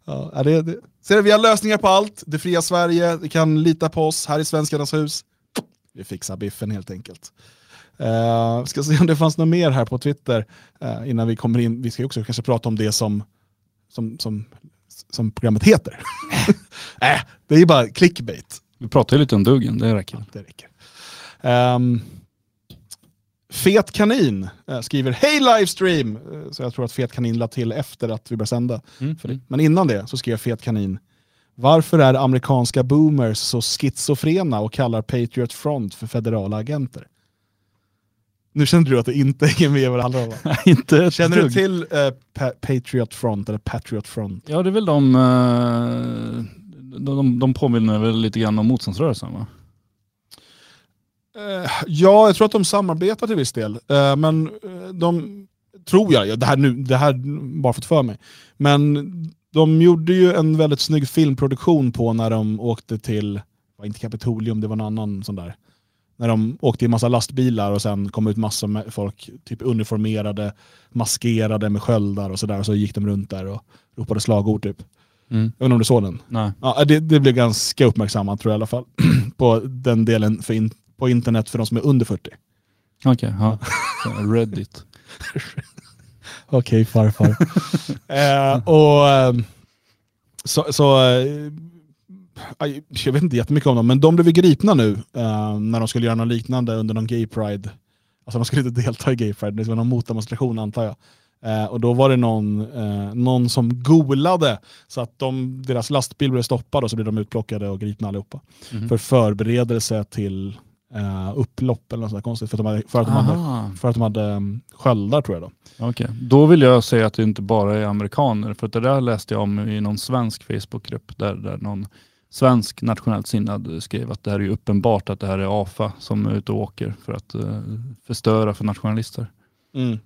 Ja, ja, det, det. Ser du, vi har lösningar på allt. Det fria Sverige, du kan lita på oss här i Svenskarnas hus. Vi fixar biffen helt enkelt. Uh, ska se om det fanns något mer här på Twitter uh, innan vi kommer in. Vi ska också kanske prata om det som, som, som, som programmet heter. äh, det är ju bara clickbait. Vi pratar ju lite om duggen, det räcker. Ja, det räcker. Ehm, Fet kanin skriver Hej livestream! Så jag tror att Fet kanin la till efter att vi började sända. Mm. Men innan det så skrev Fet kanin Varför är amerikanska boomers så schizofrena och kallar Patriot Front för federala agenter? Nu känner du att du inte hänger med vad det handlar om inte Känner du till eh, Pa- Patriot Front eller Patriot Front? Ja, det är väl de, eh, de, de, de påminner väl lite grann om motståndsrörelsen va? Eh, ja, jag tror att de samarbetar till viss del. Eh, men eh, de, tror jag, ja, det här, nu, det här bara fått för mig, men de gjorde ju en väldigt snygg filmproduktion på när de åkte till, var inte Kapitolium, det var en annan sån där. När de åkte i massa lastbilar och sen kom ut massa med folk typ uniformerade, maskerade med sköldar och sådär. Så gick de runt där och ropade slagord typ. Mm. Jag vet inte om du såg den? Nej. Ja, det, det blev ganska uppmärksammat tror jag i alla fall. på den delen för in, på internet för de som är under 40. Okej, ja. Så Reddit. Okej farfar. eh, och, ehm, så, så, eh, jag vet inte jättemycket om dem, men de blev gripna nu eh, när de skulle göra något liknande under någon gay pride. Alltså de skulle inte delta i gay pride, det var någon motdemonstration antar jag. Eh, och då var det någon, eh, någon som golade så att de, deras lastbil blev stoppad och så blev de utplockade och gripna allihopa. Mhm. För förberedelse till eh, upplopp eller något sånt konstigt för att de hade, för att de hade, för att de hade um, sköldar tror jag. Då. Okej, då vill jag säga att det inte bara är amerikaner, för det där läste jag om i någon svensk Facebookgrupp där, där någon svensk nationellt sinnad skrev att det här är uppenbart att det här är AFA som är ute och åker för att uh, förstöra för nationalister. Mm.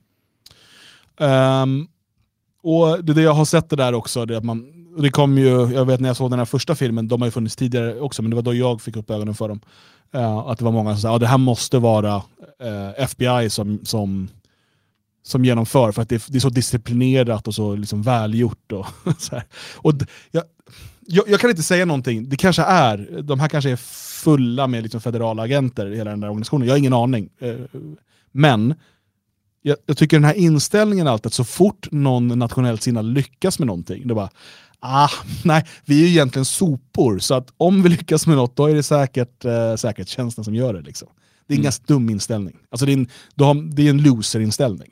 Um, och det, det jag har sett det där också, det, att man, det kom ju, jag vet när jag såg den här första filmen, de har ju funnits tidigare också, men det var då jag fick upp ögonen för dem. Uh, att det var många som sa att det här måste vara eh, uh, FBI som, som, som genomför, för att det, det är så disciplinerat och så liksom välgjort. Och, så här. och jag, jag, jag kan inte säga någonting, det kanske är, de här kanske är fulla med liksom federala agenter, hela den där organisationen, jag har ingen aning. Eh, men jag, jag tycker den här inställningen alltid att så fort någon nationellt sinnad lyckas med någonting, det är bara ah, nej, vi är ju egentligen sopor, så att om vi lyckas med något, då är det säkert eh, säkerhetstjänsten som gör det. Liksom. Det är en Mm. ganska dum inställning. Alltså det är en, det är en loser-inställning.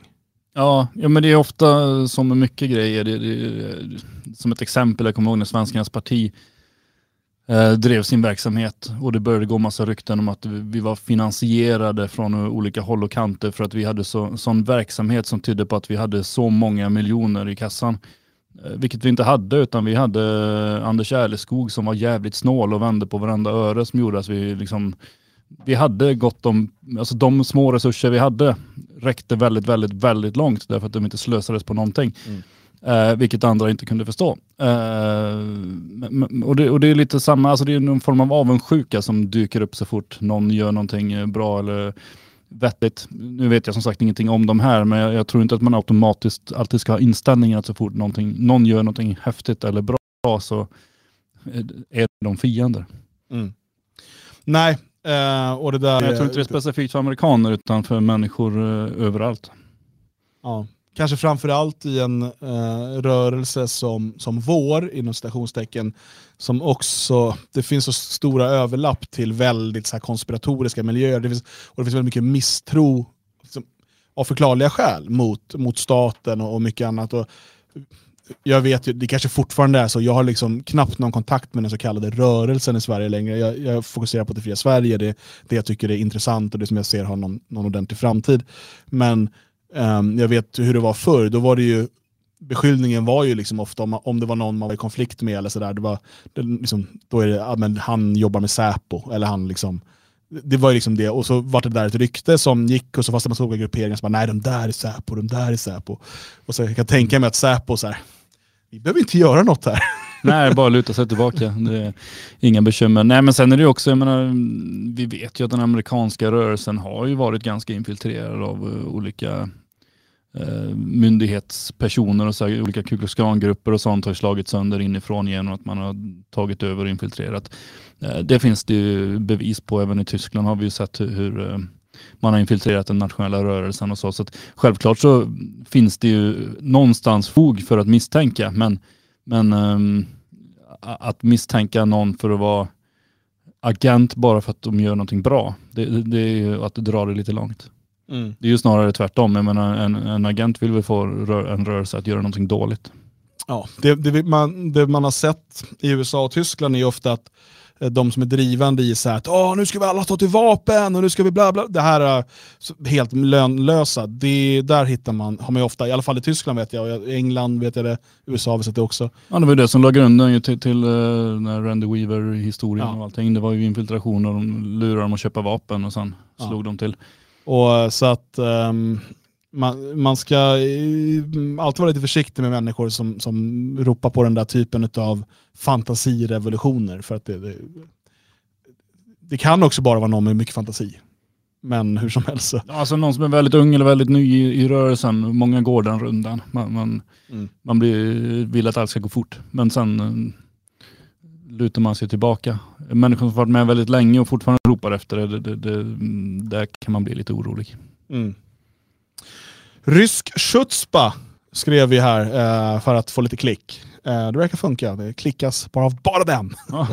Ja, ja, men det är ofta som med mycket grejer. Det, det, som ett exempel, jag kommer ihåg när Svenskarnas parti eh, drev sin verksamhet och det började gå massa rykten om att vi var finansierade från olika håll och kanter för att vi hade så, sån verksamhet som tydde på att vi hade så många miljoner i kassan. Eh, vilket vi inte hade, utan vi hade eh, Anders Erleskog som var jävligt snål och vände på varenda öre som gjorde att vi liksom vi hade gott om, alltså de små resurser vi hade räckte väldigt, väldigt, väldigt långt därför att de inte slösades på någonting. Mm. Eh, vilket andra inte kunde förstå. Eh, och, det, och det är lite samma, alltså det är någon form av avundsjuka som dyker upp så fort någon gör någonting eh, bra eller vettigt. Nu vet jag som sagt ingenting om de här, men jag, jag tror inte att man automatiskt alltid ska ha inställningen att så fort någon gör någonting häftigt eller bra så eh, är de fiender. Mm. Nej, eh, och det där... Jag tror inte det är specifikt för amerikaner utan för människor eh, överallt. Ja. Kanske framförallt i en eh, rörelse som, som vår, inom citationstecken, som också, det finns så stora överlapp till väldigt så här, konspiratoriska miljöer. Det finns, och det finns väldigt mycket misstro som, av förklarliga skäl mot, mot staten och, och mycket annat. Och, jag vet ju, det kanske fortfarande är så, jag har liksom knappt någon kontakt med den så kallade rörelsen i Sverige längre. Jag, jag fokuserar på det fria Sverige, det, det jag tycker är intressant och det som jag ser har någon, någon ordentlig framtid. Men um, jag vet hur det var förr, då var det ju beskyllningen var ju liksom ofta om, om det var någon man var i konflikt med eller sådär, det var, det, liksom, då är det, men han jobbar med Säpo, eller han liksom det var ju liksom det, och så var det där ett rykte som gick och så fanns det en massa olika grupperingar som bara nej de där är Säpo, de där är Säpo. Och så jag kan tänka mig att Säpo så här, vi behöver inte göra något här. Nej, bara luta sig tillbaka. Det är inga bekymmer. Nej, men sen är det ju också, jag menar, vi vet ju att den amerikanska rörelsen har ju varit ganska infiltrerad av uh, olika uh, myndighetspersoner och så här, olika Ku grupper och sånt har slagit sönder inifrån genom att man har tagit över och infiltrerat. Eh, det finns det ju bevis på. Även i Tyskland har vi ju sett hur, hur eh, man har infiltrerat den nationella rörelsen och så. så självklart så finns det ju någonstans fog för att misstänka, men, men ehm, att misstänka någon för att vara agent bara för att de gör någonting bra, det, det är ju att dra det lite långt. Det är ju snarare tvärtom. Jag menar, en, en agent vill väl få rör, en rörelse att göra någonting dåligt. Ja, det, det, man, det man har sett i USA och Tyskland är ju ofta att de som är drivande i så här att Åh, nu ska vi alla ta till vapen och nu ska vi bla bla. Det här är så helt lönlösa. Det, där hittar man, har man ju ofta, i alla fall i Tyskland vet jag, och i England vet jag det, USA har vi sett det också. Ja, det var ju det som la grunden till, till uh, när Randy Weaver-historien Ja. och allting. Det var ju infiltration och de lurade dem att köpa vapen och sen Ja. slog de till. Och eh, så att ehm, man, man ska eh, alltid vara lite försiktig med människor som, som ropar på den där typen av fantasirevolutioner. För att det, det, det kan också bara vara någon med mycket fantasi. Men hur som helst så. Alltså någon som är väldigt ung eller väldigt ny i, i rörelsen, många går den rundan. Man, man, Mm. man blir, vill att allt ska gå fort, men sen eh, lutar man sig tillbaka. Människor som varit med väldigt länge och fortfarande ropar efter det, det, det, det där kan man bli lite orolig. Mm. Rysk Schutzpa skrev vi här eh, för att få lite klick. Eh, det verkar funka, det klickas bara av bara den. Ja,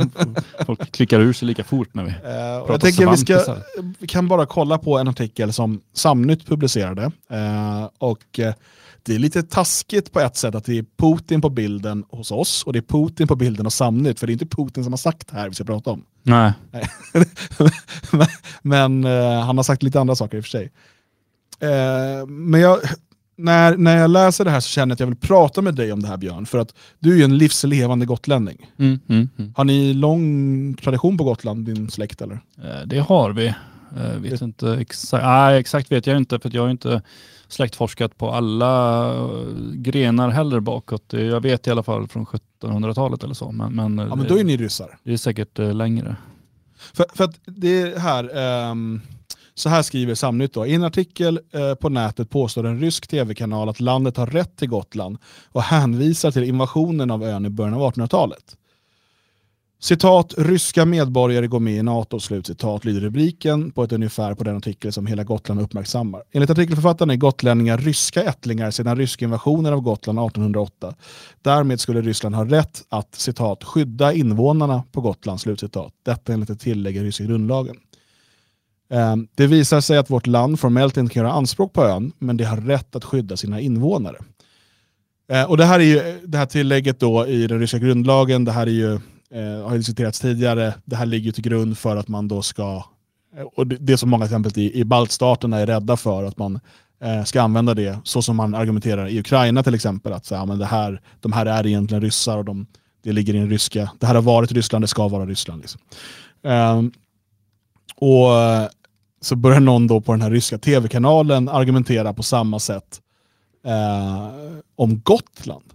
folk klickar ur sig lika fort när vi Eh, pratar jag tänker vi, ska, vi kan bara kolla på en artikel som Samnytt publicerade. Eh, och eh, det är lite taskigt på ett sätt att det är Putin på bilden hos oss och det är Putin på bilden hos Samnytt. För det är inte Putin som har sagt det här vi ska prata om. Nej, men men eh, han har sagt lite andra saker i och för sig. Eh, men jag, när, när jag läser det här så känner jag att jag vill prata med dig om det här Björn. För att du är ju en livslevande gotlänning. mm, mm, mm. Har ni lång tradition på Gotland, din släkt eller? Eh, det har vi. Eh, vet inte exakt, nej, exakt vet jag inte för jag har inte släktforskat på alla grenar heller bakåt. Jag vet i alla fall från 1700-talet eller så. Men, men, Ja men då är ni ryssar. det är säkert längre. För, för att det är här, ehm, så här skriver Samnytt då. I en artikel eh, på nätet påstår en rysk tv-kanal att landet har rätt till Gotland och hänvisar till invasionen av ön i början av 1800-talet. Citat, ryska medborgare går med i NATO, slutcitat, lyder rubriken på ett ungefär på den artikel som hela Gotland uppmärksammar. Enligt artikelförfattaren är gotlänningar ryska ättlingar sedan ryska invasionen av Gotland 1808. Därmed skulle Ryssland ha rätt att citat, skydda invånarna på Gotland, slutcitat. Detta enligt ett tillägg i ryska grundlagen. Ehm, det visar sig att vårt land formellt inte kan göra anspråk på ön, men det har rätt att skydda sina invånare. Ehm, och det här är ju det här tillägget då i den ryska grundlagen, det här är ju, eh, har diskuterats tidigare, det här ligger till grund för att man då ska, eh, och det, som många exempel i, i baltstaterna är rädda för, att man eh, ska använda det så som man argumenterar i Ukraina till exempel, att så, men det här, de här är egentligen ryssar och de, det ligger i den ryska, det här har varit Ryssland, det ska vara Ryssland. Liksom. Ehm, och så börjar någon då på den här ryska tv-kanalen argumentera på samma sätt eh, om Gotland.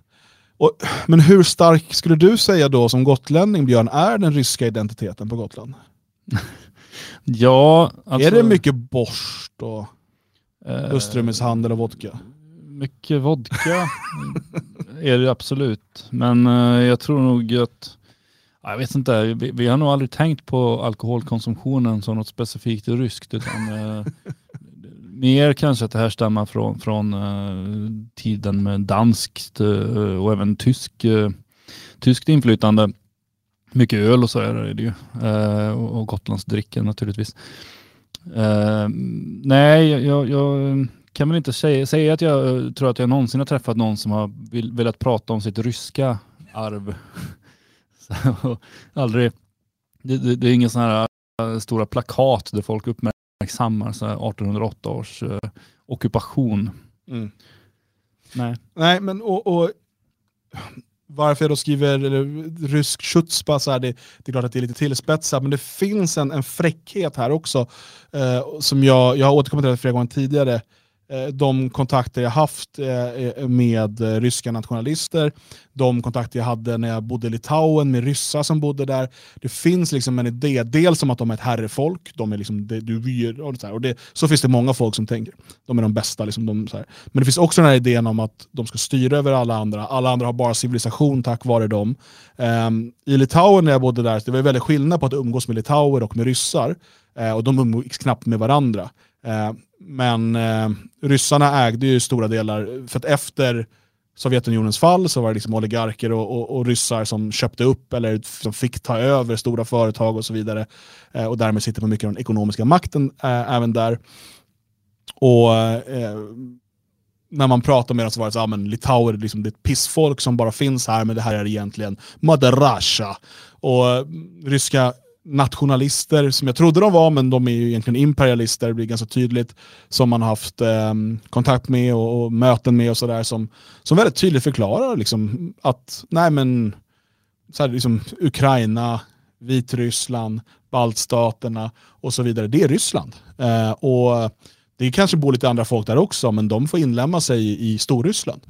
Och, men hur stark skulle du säga då som gotlänning Björn, är den ryska identiteten på Gotland? Ja, alltså, är det mycket borst och eh, hustrumisshandel och vodka? Mycket vodka är det absolut. Men eh, jag tror nog att, jag vet inte, vi, vi har nog aldrig tänkt på alkoholkonsumtionen som något specifikt ryskt. Utan, eh, mer kanske att det här stammar från, från eh, tiden med danskt eh, och även tysk, eh, tyskt inflytande. Mycket öl och så är det ju. Eh, och, och Gotlandsdricken naturligtvis. Eh, nej, jag, jag kan väl inte säga, säga att jag eh, tror att jag någonsin har träffat någon som har vill, velat prata om sitt ryska arv. Så, aldrig, det, det, det är inga sådana här eh, stora plakat där folk uppmärksammar så här 1808 års eh, ockupation. Mm. Nej. Nej, men och, och varför jag då skriver rysk chutzpa, så här, det, det är klart att det är lite tillspetsat, men det finns en, en fräckhet här också eh, som jag, jag har återkommit till flera gånger tidigare. Eh, de kontakter jag haft eh, eh, med ryska nationalister, de kontakter jag hade när jag bodde i Litauen med ryssar som bodde där. Det finns liksom en idé, dels om att de är ett herrefolk, de är liksom, det, du och så, här, och det, så finns det många folk som tänker. De är de bästa. Liksom, de, så här. Men det finns också den här idén om att de ska styra över alla andra. Alla andra har bara civilisation tack vare dem. Um, I Litauen när jag bodde där, det var väldigt skillnad på att umgås med litauer och med ryssar. uh, och de umgicks knappt med varandra. Ehm, men eh, ryssarna ägde ju stora delar, för att efter Sovjetunionens fall så var det liksom oligarker och, och, och ryssar som köpte upp eller som fick ta över stora företag och så vidare. Eh, och därmed sitter på mycket av den ekonomiska makten eh, även där. Och eh, när man pratar med dem så var det så att ah, men litauer är liksom det är ett pissfolk som bara finns här, men det här är egentligen Mother Russia. Och mm, ryska nationalister, som jag trodde de var, men de är ju egentligen imperialister, det blir ganska tydligt, som man har haft eh, kontakt med och, och möten med och sådär, som, som väldigt tydligt förklarar liksom, att nej men, så här, liksom, Ukraina, Vitryssland, baltstaterna och så vidare, det är Ryssland. Eh, och det kanske bor lite andra folk där också, men de får inlämna sig i, i Storryssland.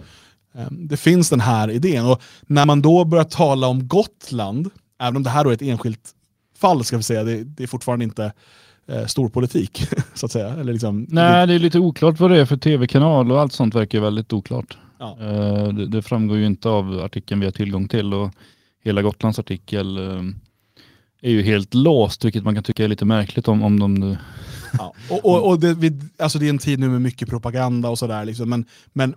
Eh, det finns den här idén. Och när man då börjar tala om Gotland, även om det här då är ett enskilt fall, ska vi säga, det, det är fortfarande inte eh, storpolitik, så att säga. Eller liksom, Nej, det är lite oklart vad det är för tv-kanal och allt sånt verkar väldigt oklart. Ja. Eh, det, det framgår ju inte av artikeln vi har tillgång till och hela Gotlands artikel eh, är ju helt låst, vilket man kan tycka är lite märkligt om, om de... Ja. Och, och, och det, vi, alltså det är en tid nu med mycket propaganda och sådär, liksom, men, men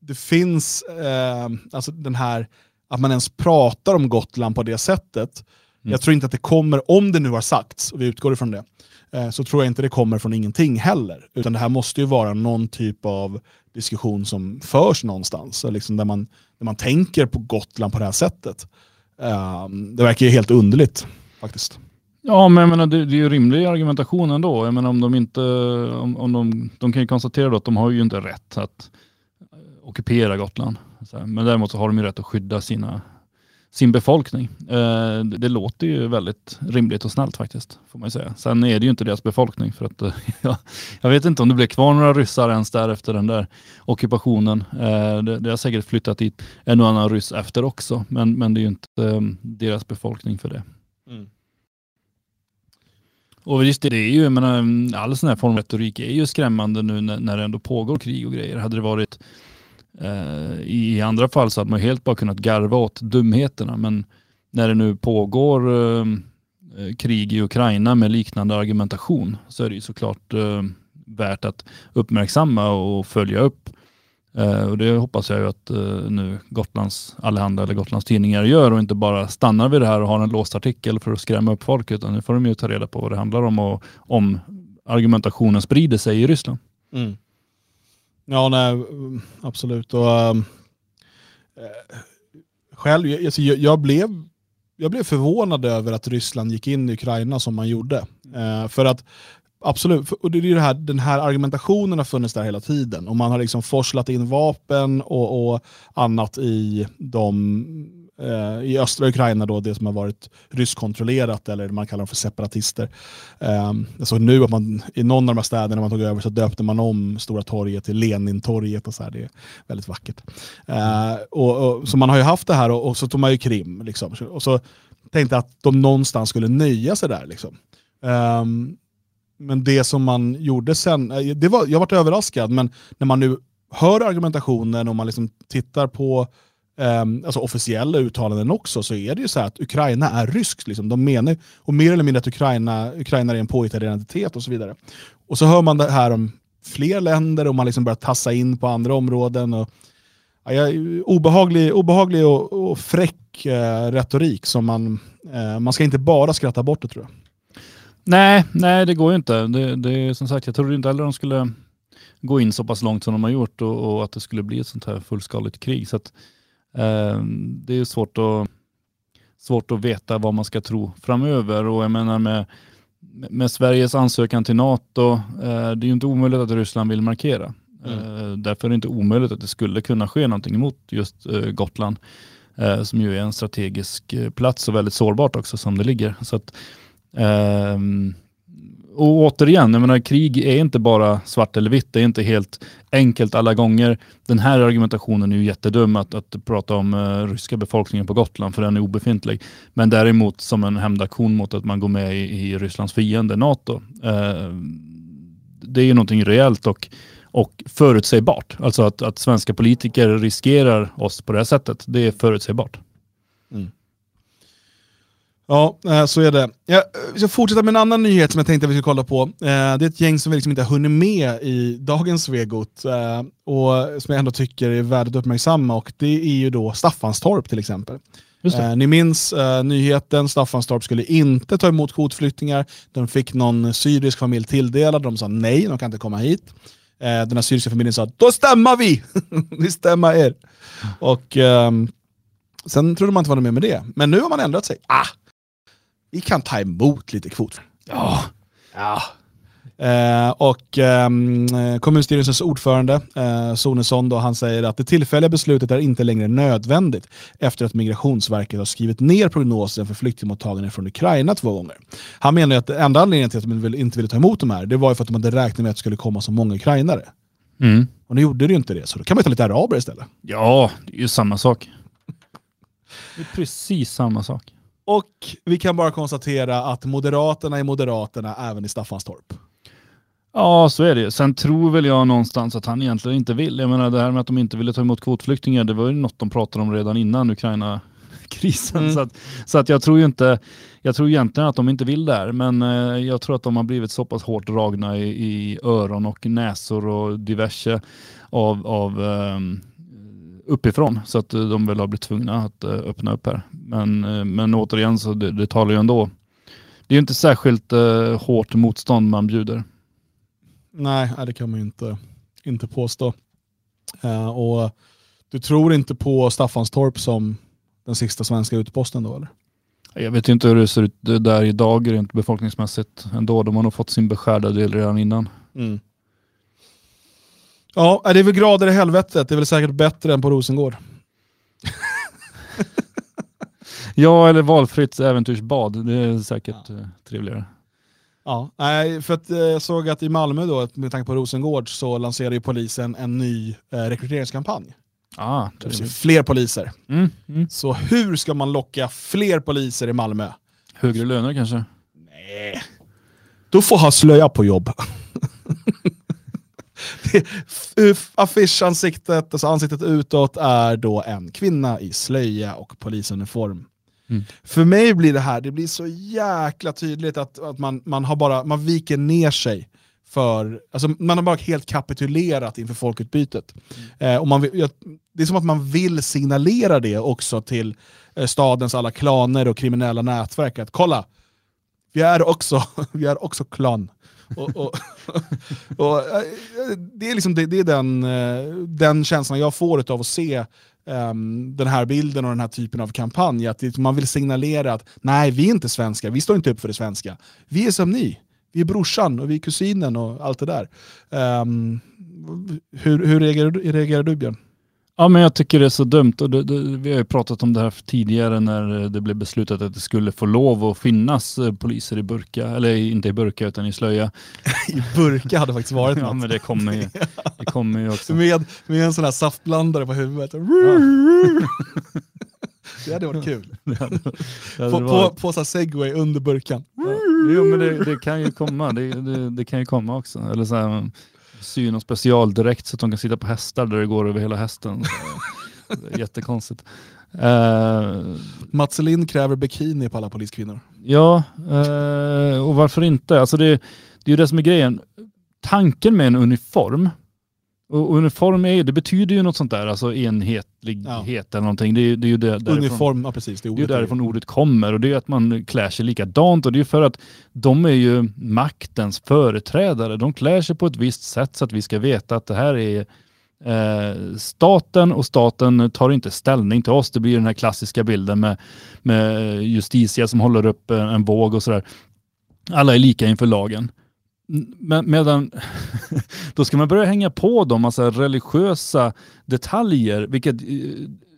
det finns eh, alltså den här, att man ens pratar om Gotland på det sättet. Mm. Jag tror inte att det kommer, om det nu har sagts, och vi utgår ifrån det, eh, så tror jag inte det kommer från ingenting heller. Utan det här måste ju vara någon typ av diskussion som förs någonstans, liksom där, man, där man tänker på Gotland på det här sättet. Eh, det verkar ju helt underligt faktiskt. Ja, men jag menar, det, det är ju rimlig argumentation ändå. Jag menar, om de, inte, om, om de, de kan ju konstatera att de har ju inte rätt att ockupera Gotland. Men däremot så har de ju rätt att skydda sina, sin befolkning. Eh, det, låter ju väldigt rimligt och snällt faktiskt, får man säga. Sen är det ju inte deras befolkning. för att ja, Jag vet inte om det blir kvar några ryssar ens där efter den där ockupationen. Eh, det, det har säkert flyttat dit en och annan ryss efter också, men, men det är ju inte eh, deras befolkning för det. Mm. Och just det, är ju, jag menar, all sån här form av retorik är ju skrämmande nu när, när det ändå pågår krig och grejer. Hade det varit eh, Eh, i andra fall så hade man helt bara kunnat garva åt dumheterna. Men när det nu pågår eh, eh, krig i Ukraina med liknande argumentation så är det ju såklart eh, värt att uppmärksamma och följa upp. Eh, och det hoppas jag ju att nu Gotlands Allehanda eller Gotlands tidningar gör och inte bara stannar vid det här och har en låst artikel för att skrämma upp folk utan nu får de ju ta reda på vad det handlar om och om argumentationen sprider sig i Ryssland. Mm. Ja, nej, mm, absolut. Och, äh, själv, alltså, jag, jag, blev, jag blev förvånad över att Ryssland gick in i Ukraina som man gjorde. Äh, för att Absolut, och det är det här, den här argumentationen har funnits där hela tiden. Och man har liksom forslat in vapen och, och annat i, de, Eh, i östra Ukraina, då, det som har varit ryskkontrollerat, eller man kallar dem för separatister. Eh, jag såg nu att man i någon av de här städerna man tog över så döpte man om Stora torget till Lenintorget. Och så här, det är väldigt vackert. Eh, och, och, så man har ju haft det här och, och så tog man ju Krim. Liksom. Och så tänkte jag att de någonstans skulle nöja sig där. Liksom. Ehm, men det som man gjorde sen, eh, det var, jag varit överraskad, men när man nu hör argumentationen och man liksom tittar på eh, alltså officiella uttalanden också, så är det ju så att Ukraina är ryskt. Liksom. De menar, och mer eller mindre att Ukraina, Ukraina är en påhittad identitet och så vidare. Och så hör man det här om fler länder och man liksom börjar tassa in på andra områden. Och, ja, obehaglig, obehaglig och, och fräck eh, retorik som man, eh, man ska inte bara skratta bort det tror jag. Nej, nej det går ju inte. Det, det, som sagt, jag trodde inte heller de skulle gå in så pass långt som de har gjort och, och att det skulle bli ett sånt här fullskaligt krig. Så att, eh, det är svårt att, svårt att veta vad man ska tro framöver och jag menar med, med Sveriges ansökan till NATO, eh, det är ju inte omöjligt att Ryssland vill markera. Mm. Eh, därför är det inte omöjligt att det skulle kunna ske någonting emot just eh, Gotland, som ju är en strategisk plats och väldigt sårbart också som det ligger. Så att, Um, och återigen, jag menar, krig är inte bara svart eller vitt. Det är inte helt enkelt alla gånger. Den här argumentationen är ju jättedum att, att prata om uh, ryska befolkningen på Gotland, för den är obefintlig. Men däremot som en hämndaktion mot att man går med i, i Rysslands fiende NATO. Uh, det är ju någonting rejält och, och förutsägbart. Alltså att, att svenska politiker riskerar oss på det här sättet, det är förutsägbart. Mm. Ja, eh, så är det. Jag ska fortsätta med en annan nyhet som jag tänkte att vi ska kolla på. Eh, det är ett gäng som vi liksom inte har hunnit med i dagens Svegot eh, och som jag ändå tycker är värd att uppmärksamma och det är ju då Staffanstorp till exempel. Ni minns nyheten, Staffanstorp skulle inte ta emot kvotflyktingar. De fick någon syrisk familj tilldelad, de sa nej, de kan inte komma hit. Den här syriska familjen sa då stämmer vi! vi stämmer er. Och um, Sen trodde man inte var med med det, men nu har man ändrat sig. Ah, vi kan ta emot lite kvot. Ja. ja. Eh, och eh, kommunstyrelsens ordförande eh, Sonesson då, han säger att det tillfälliga beslutet är inte längre nödvändigt efter att Migrationsverket har skrivit ner prognosen för flyktingmottagande från Ukraina två gånger. Han menar att enda anledningen till att de inte ville ta emot de här, det var för att de hade räknat med att det skulle komma så många ukrainare. Mm. Och nu gjorde det ju inte det, så då kan man ta lite araber istället. Ja, det är ju samma sak. Det är precis samma sak. Och vi kan bara konstatera att Moderaterna är Moderaterna även i Staffanstorp. Ja, så är det. Sen tror väl jag någonstans att han egentligen inte vill. Jag menar det här med att de inte ville ta emot kvotflyktingar, det var ju något de pratade om redan innan Ukraina-krisen. Mm. Så, att, så att jag tror ju inte, jag tror egentligen att de inte vill där, men eh, jag tror att de har blivit så pass hårt dragna i, i öron och näsor och diverse av, av um, uppifrån så att eh, de väl har blivit tvungna att eh, öppna upp här. Men, eh, men återigen så det, det talar ju ändå. Det är ju inte särskilt eh, hårt motstånd man bjuder. Nej, det kan man ju inte, inte påstå. Eh, och du tror inte på Staffanstorp som den sista svenska utposten då eller? Jag vet inte hur det ser ut där idag rent befolkningsmässigt ändå. De har nog fått sin beskärda del redan innan. Mm. Ja, det är väl grader i helvetet. Det är väl säkert bättre än på Rosengård. Ja, eller valfritt äventyrsbad. Det är säkert ja. trevligare. Ja, nej, för att eh, jag såg att i Malmö då, med tanke på Rosengård, så lanserar ju polisen en ny eh, rekryteringskampanj. Ah, fler poliser. Mm, mm. Så hur ska man locka fler poliser i Malmö? Högre löner kanske? Nej. Du får ha slöja på jobb. Affischansiktet, alltså ansiktet utåt, är då en kvinna i slöja och polisuniform. Mm. För mig blir det här, det blir så jäkla tydligt att, att man, man, har bara, man viker ner sig för, alltså man har bara helt kapitulerat inför folkutbytet. Mm. Eh, och man, det är som att man vill signalera det också till eh, stadens alla klaner och kriminella nätverk, att kolla, vi är också, vi är också klan. Och, och, och, det är, liksom, det, det är den, eh, den känslan jag får av att se um, den här bilden och den här typen av kampanj. Att man vill signalera att nej, vi är inte svenskar, vi står inte upp för det svenska. Vi är som ni. Vi är brorsan och vi är kusinen och allt det där. Um, hur, hur reagerar, reagerar du Björn? Ja, men jag tycker det är så dumt. Och det, det, vi har ju pratat om det här tidigare när det blev beslutat att det skulle få lov att finnas eh, poliser i burka, eller inte i burka utan i slöja. I burka hade faktiskt varit något. Ja, men det kommer ju, det kommer ju också. Med, med en sån här saftblandare på huvudet. Ja. Det hade varit kul. Det hade, det hade på, varit... på, på så segway under burkan. Ja. Jo men det, det, kan ju komma, det, det, det, kan ju komma också. Eller så här, sy någon specialdräkt så att de kan sitta på hästar där det går över hela hästen. jättekonstigt. Uh, Mats Lind kräver bikini på alla poliskvinnor. Ja, uh, och varför inte? Alltså det, det är ju det som är grejen. Tanken med en uniform och uniform är, det betyder ju något sånt där, alltså enhetlighet ja. eller någonting. Det, det är ju det, därifrån, Uniform, ja precis. Det är, det är därifrån ordet kommer och det är att man klär sig likadant och det är för att de är ju maktens företrädare. De klär sig på ett visst sätt så att vi ska veta att det här är eh, staten och staten tar inte ställning till oss. Det blir den här klassiska bilden med, med Justitia som håller upp en, en våg och sådär. Alla är lika inför lagen. Men, medan då ska man börja hänga på dem massa religiösa detaljer, vilket eh,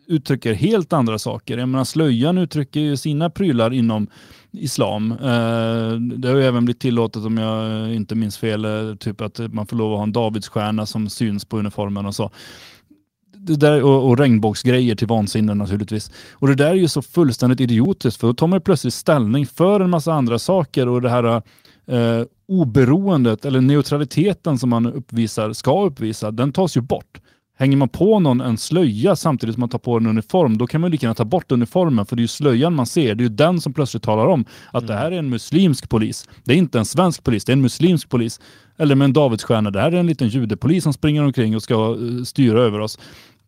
uttrycker helt andra saker. Jag menar, slöjan uttrycker ju sina prylar inom islam. Eh, det har ju även blivit tillåtet, om jag inte minns fel, eh, typ att man får lov att ha en Davidsstjärna som syns på uniformen och så. Det där, och, och regnbågsgrejer till vansinne naturligtvis. Och det där är ju så fullständigt idiotiskt för då tar man plötsligt ställning för en massa andra saker och det här eh, oberoendet eller neutraliteten som man uppvisar, ska uppvisa, den tas ju bort. Hänger man på någon en slöja samtidigt som man tar på en uniform, då kan man lika gärna ta bort uniformen, för det är ju slöjan man ser. Det är ju den som plötsligt talar om att mm. det här är en muslimsk polis. Det är inte en svensk polis, det är en muslimsk polis. Eller med en Davidsstjärna, det här är en liten judepolis som springer omkring och ska uh, styra över oss.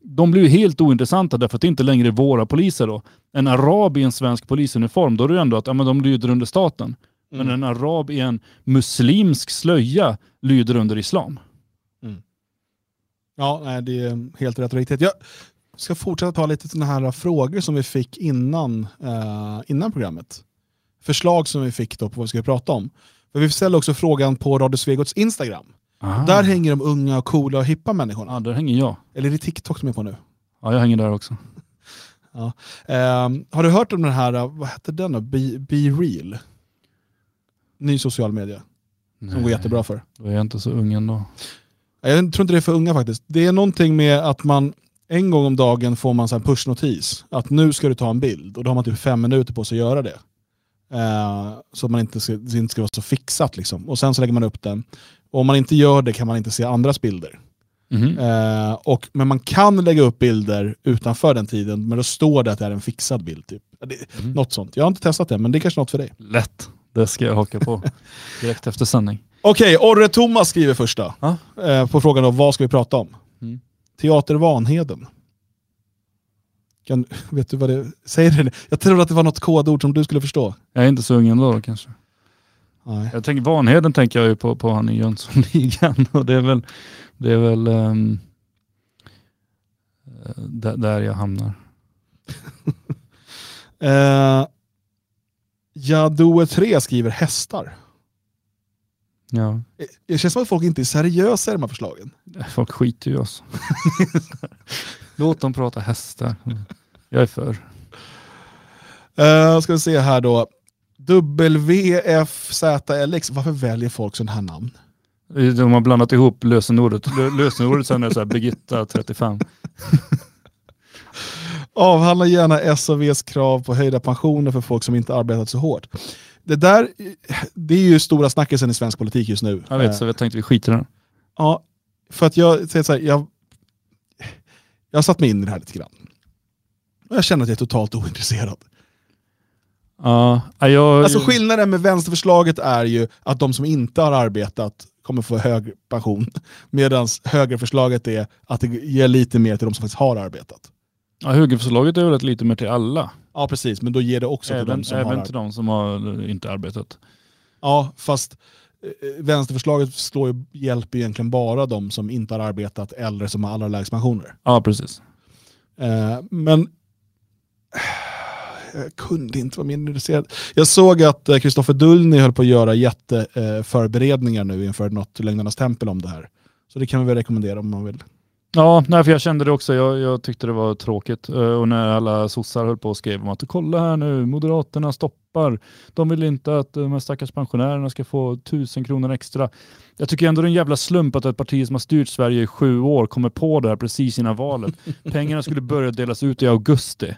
De blir ju helt ointressanta därför att det inte längre är våra poliser då. En arab i en svensk polisuniform, då är det ju ändå att ja, men de lyder under staten. Men mm. en arab i en muslimsk slöja lyder under islam. Mm. Ja, det är helt rätt och riktigt. Jag ska fortsätta ta lite sådana här frågor som vi fick innan, eh, innan programmet. Förslag som vi fick då på vad vi ska prata om. För vi ställde också frågan på Radio Svegots Instagram. Aha. Där hänger de unga, och coola och hippa människorna. Ja, där hänger jag. Eller är det TikTok som är på nu? Ja, jag hänger där också. Ja. Eh, har du hört om den här, vad hette den då? Be, Be Real? Ny social media. Nej, som går jättebra för. Då är jag inte så ung ändå. Jag tror inte det är för unga faktiskt. Det är någonting med att man en gång om dagen får man en pushnotis att nu ska du ta en bild och då har man typ fem minuter på sig att göra det. Uh, så att man inte ska, inte ska vara så fixat. Liksom. Och sen så lägger man upp den. Och om man inte gör det kan man inte se andras bilder. Mm. Uh, och, men man kan lägga upp bilder utanför den tiden, men då står det att det är en fixad bild. Typ. Det, mm. Något sånt. Jag har inte testat det, men det är kanske något för dig. Lätt. Det ska jag haka på direkt efter sändning. Okej, okay, Orre Thomas skriver första. Ah? Eh, på frågan om vad ska vi prata om? Mm. Teater Vanheden. Kan, vet du vad det säger? Det? Jag trodde att det var något kodord som du skulle förstå. Jag är inte så ung ändå då, kanske. Nej. Jag tänker, Vanheden tänker jag ju på, på han i Jönssonligan och det är väl, det är väl um, där, där jag hamnar. Eh, Jadoe3 skriver hästar. Ja, Eh, Det känns som att folk inte är seriösa i de här förslagen. folk skiter ju i oss. Låt dem prata hästar. Jag är för. Uh, ska vi se här då. WFZLX, varför väljer folk sådana här namn? De har blandat ihop lösenordet. Lö- Lösenordet sen är så här Birgitta 35. Avhandla gärna SAVs krav på höjda pensioner för folk som inte arbetat så hårt. Det där det är ju stora snackisen i svensk politik just nu. Jag vet, så jag tänkte vi skiter i den. Ja, för att jag säger så här, jag, jag har satt mig in i det här lite grann. Och jag känner att jag är totalt ointresserad. Ja, jag, Alltså skillnaden med vänsterförslaget är ju att de som inte har arbetat kommer få hög pension. Medan högerförslaget är att det ger lite mer till de som faktiskt har arbetat. Ja, högerförslaget är väl ett lite mer till alla. Ja precis, men då ger det också till Även, de som har även till de som har inte arbetat. Ja, fast eh, vänsterförslaget slår ju, hjälper egentligen bara de som inte har arbetat eller som har allra lägst pensioner. Ja, precis. Eh, men jag kunde inte vara mer intresserad. Jag såg att eh, Kristoffer Dullny höll på att göra jätteförberedningar nu inför något Lögnernas tempel om det här. Så det kan vi väl rekommendera om man vill. Ja, nej, för jag kände det också. Jag, jag tyckte det var tråkigt. Eh, Och när alla sossar höll på och skrev om att kolla här nu, Moderaterna stoppar. De vill inte att de här stackars pensionärerna ska få tusen kronor extra. Jag tycker ändå det är en jävla slump att ett parti som har styrt Sverige i sju år kommer på det här precis innan valet. Pengarna skulle börja delas ut i augusti.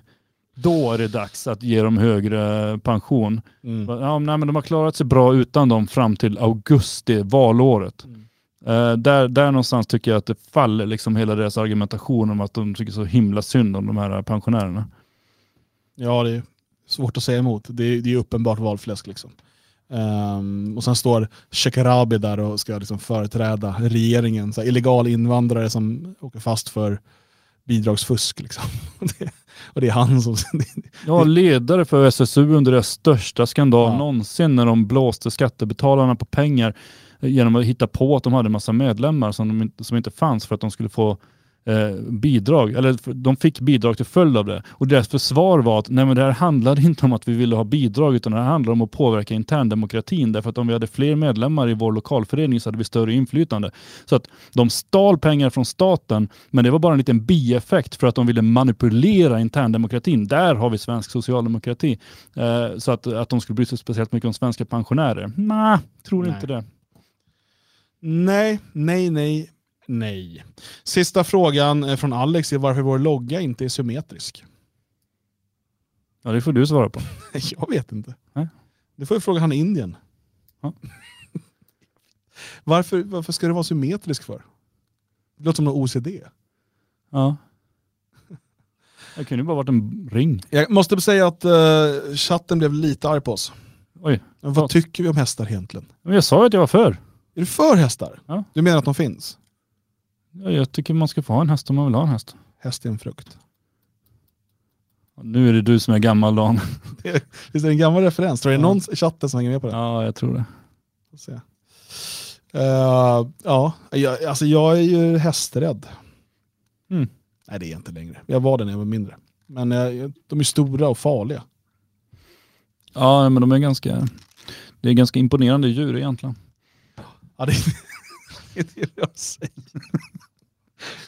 Då är det dags att ge dem högre pension. Ja, nej, men de har klarat sig bra utan dem fram till augusti, valåret. Mm. Eh, där, där någonstans tycker jag att det faller liksom hela deras argumentation om att de tycker så himla synd om de här pensionärerna. Ja, det är svårt att säga emot. Det är, det är uppenbart valfläsk. Liksom. Ehm, och sen står Shekarabi där och ska liksom företräda regeringen. Så här, illegal invandrare som åker fast för bidragsfusk. Liksom. Och, det, och det är han som... Ja, ledare för SSU under deras största skandal Ja. någonsin när de blåste skattebetalarna på pengar genom att hitta på att de hade en massa medlemmar som, de som inte fanns för att de skulle få eh, bidrag, eller de fick bidrag till följd av det. Och deras försvar var att nej, men det här handlade inte om att vi ville ha bidrag utan det här handlade om att påverka interndemokratin därför att om vi hade fler medlemmar i vår lokalförening så hade vi större inflytande. Så att de stal pengar från staten men det var bara en liten bieffekt för att de ville manipulera interndemokratin. Där har vi svensk socialdemokrati. Eh, så att, att de skulle bry sig speciellt mycket om svenska pensionärer. Nej, tror Nej. inte det. Nej, nej, nej, nej. Sista frågan eh, från Alex är varför vår logga inte är symmetrisk. Ja, det får du svara på. Jag vet inte. Nej. Det får vi fråga han i Indien. Ja. varför, varför ska det vara symmetrisk för? Det låter som någon OCD. Ja. Det kunde ju bara varit en ring. Jag måste säga att eh, chatten blev lite arg på oss. Oj. Men vad tycker vi om hästar egentligen? Men jag sa ju att jag var för. Är du för hästar? Ja. Du menar att de finns? Ja, Jag tycker man ska få ha en häst om man vill ha en häst. Häst är en frukt. Nu är det du som är gammal Dan. Visst är det en gammal referens? Tror du det är någon i chatten som hänger med på det? Ja, jag tror det. Får se. Eh, ja, jag, alltså jag är ju hästrädd. Mm. Nej det är jag inte längre. Jag var det när jag var mindre. Men eh, de är stora och farliga. Ja, men de är ganska... Det är ganska imponerande djur egentligen. Ja, det är det jag säger.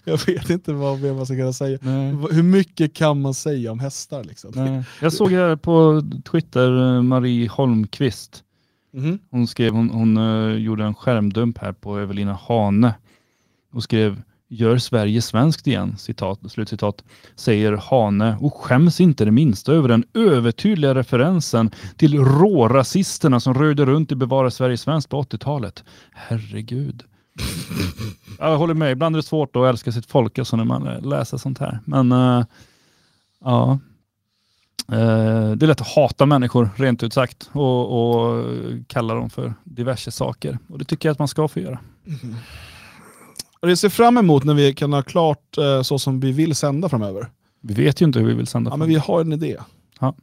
Jag vet inte vad mer man ska kunna säga. Nej. Hur mycket kan man säga om hästar? Liksom? Nej. Jag såg här på Twitter eh, Marie Holmqvist. Mhm. Hon skrev, hon, hon eh, gjorde en skärmdump här på Evelina Hane och skrev Gör Sverige svenskt igen? Citat, slutcitat. Säger Hane och skäms inte det minsta över den övertydliga referensen till rårasisterna som röjde runt i Bevara Sverige svenskt på 80-talet. Herregud. Jag håller med, ibland är det svårt att älska sitt folk alltså när man eh, läser sånt här. Men eh, ja, Eh, det är lätt att hata människor rent ut sagt och, och kalla dem för diverse saker. Och det tycker jag att man ska få göra. Och det ser fram emot när vi kan ha klart eh, så som vi vill sända framöver. Vi vet ju inte hur vi vill sända. Ja, men vi har en idé. Ja.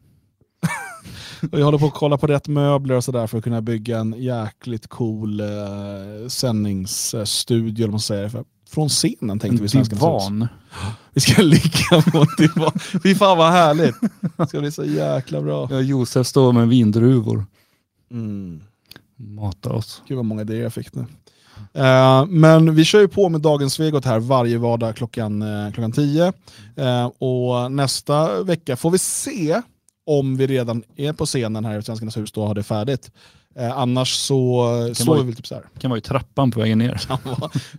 och jag håller på att kolla på rätt möbler och sådär för att kunna bygga en jäkligt cool eh, sändningsstudio. man säger. För, från scenen tänkte vi en se ut. divan. Vi ska ligga på en divan. Fy fan vad härligt. Det ska bli så jäkla bra. Ja, Josef står med vindruvor. Mm. Matar oss. Gud vad många idéer jag fick nu. Eh, men vi kör ju på med dagens Svegot här varje vardag klockan, eh, klockan 10. Eh, och nästa vecka får vi se om vi redan är på scenen här i Svenskarnas hus då och har det färdigt. Annars så slår vara- vi väl typ så här. kan vara i trappan på vägen ner.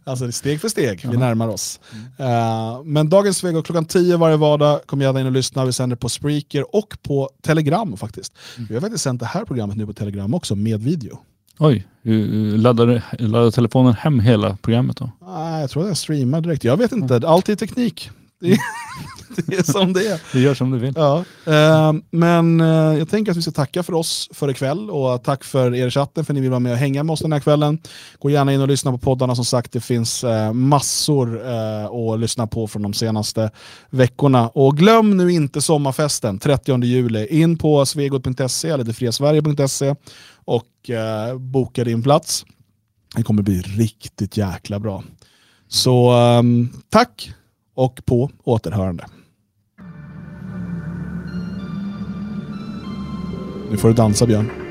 alltså steg för steg, vi närmar oss. Eh, men dagens Svegot klockan 10 varje vardag, kom gärna in och lyssna. Vi sänder på Spreaker och på Telegram faktiskt. Vi har faktiskt sänt det här programmet nu på Telegram också med video. Oj, laddar, laddar telefonen hem hela programmet då? Nej, jag tror jag streamar direkt. Jag vet inte, allt är teknik. Det är, det är som det är. Du gör som du vill. Ja. Eh, men eh, jag tänker att vi ska tacka för oss för ikväll och tack för er i chatten för att ni vill vara med och hänga med oss den här kvällen. Gå gärna in och lyssna på poddarna som sagt. Det finns eh, massor att lyssna på från de senaste veckorna. Och glöm nu inte sommarfesten 30 juli. In på svegot.se eller detfriasverige.se och boka din plats. Det kommer bli riktigt jäkla bra. Så ehm, tack och på återhörande. Nu får du dansa Björn.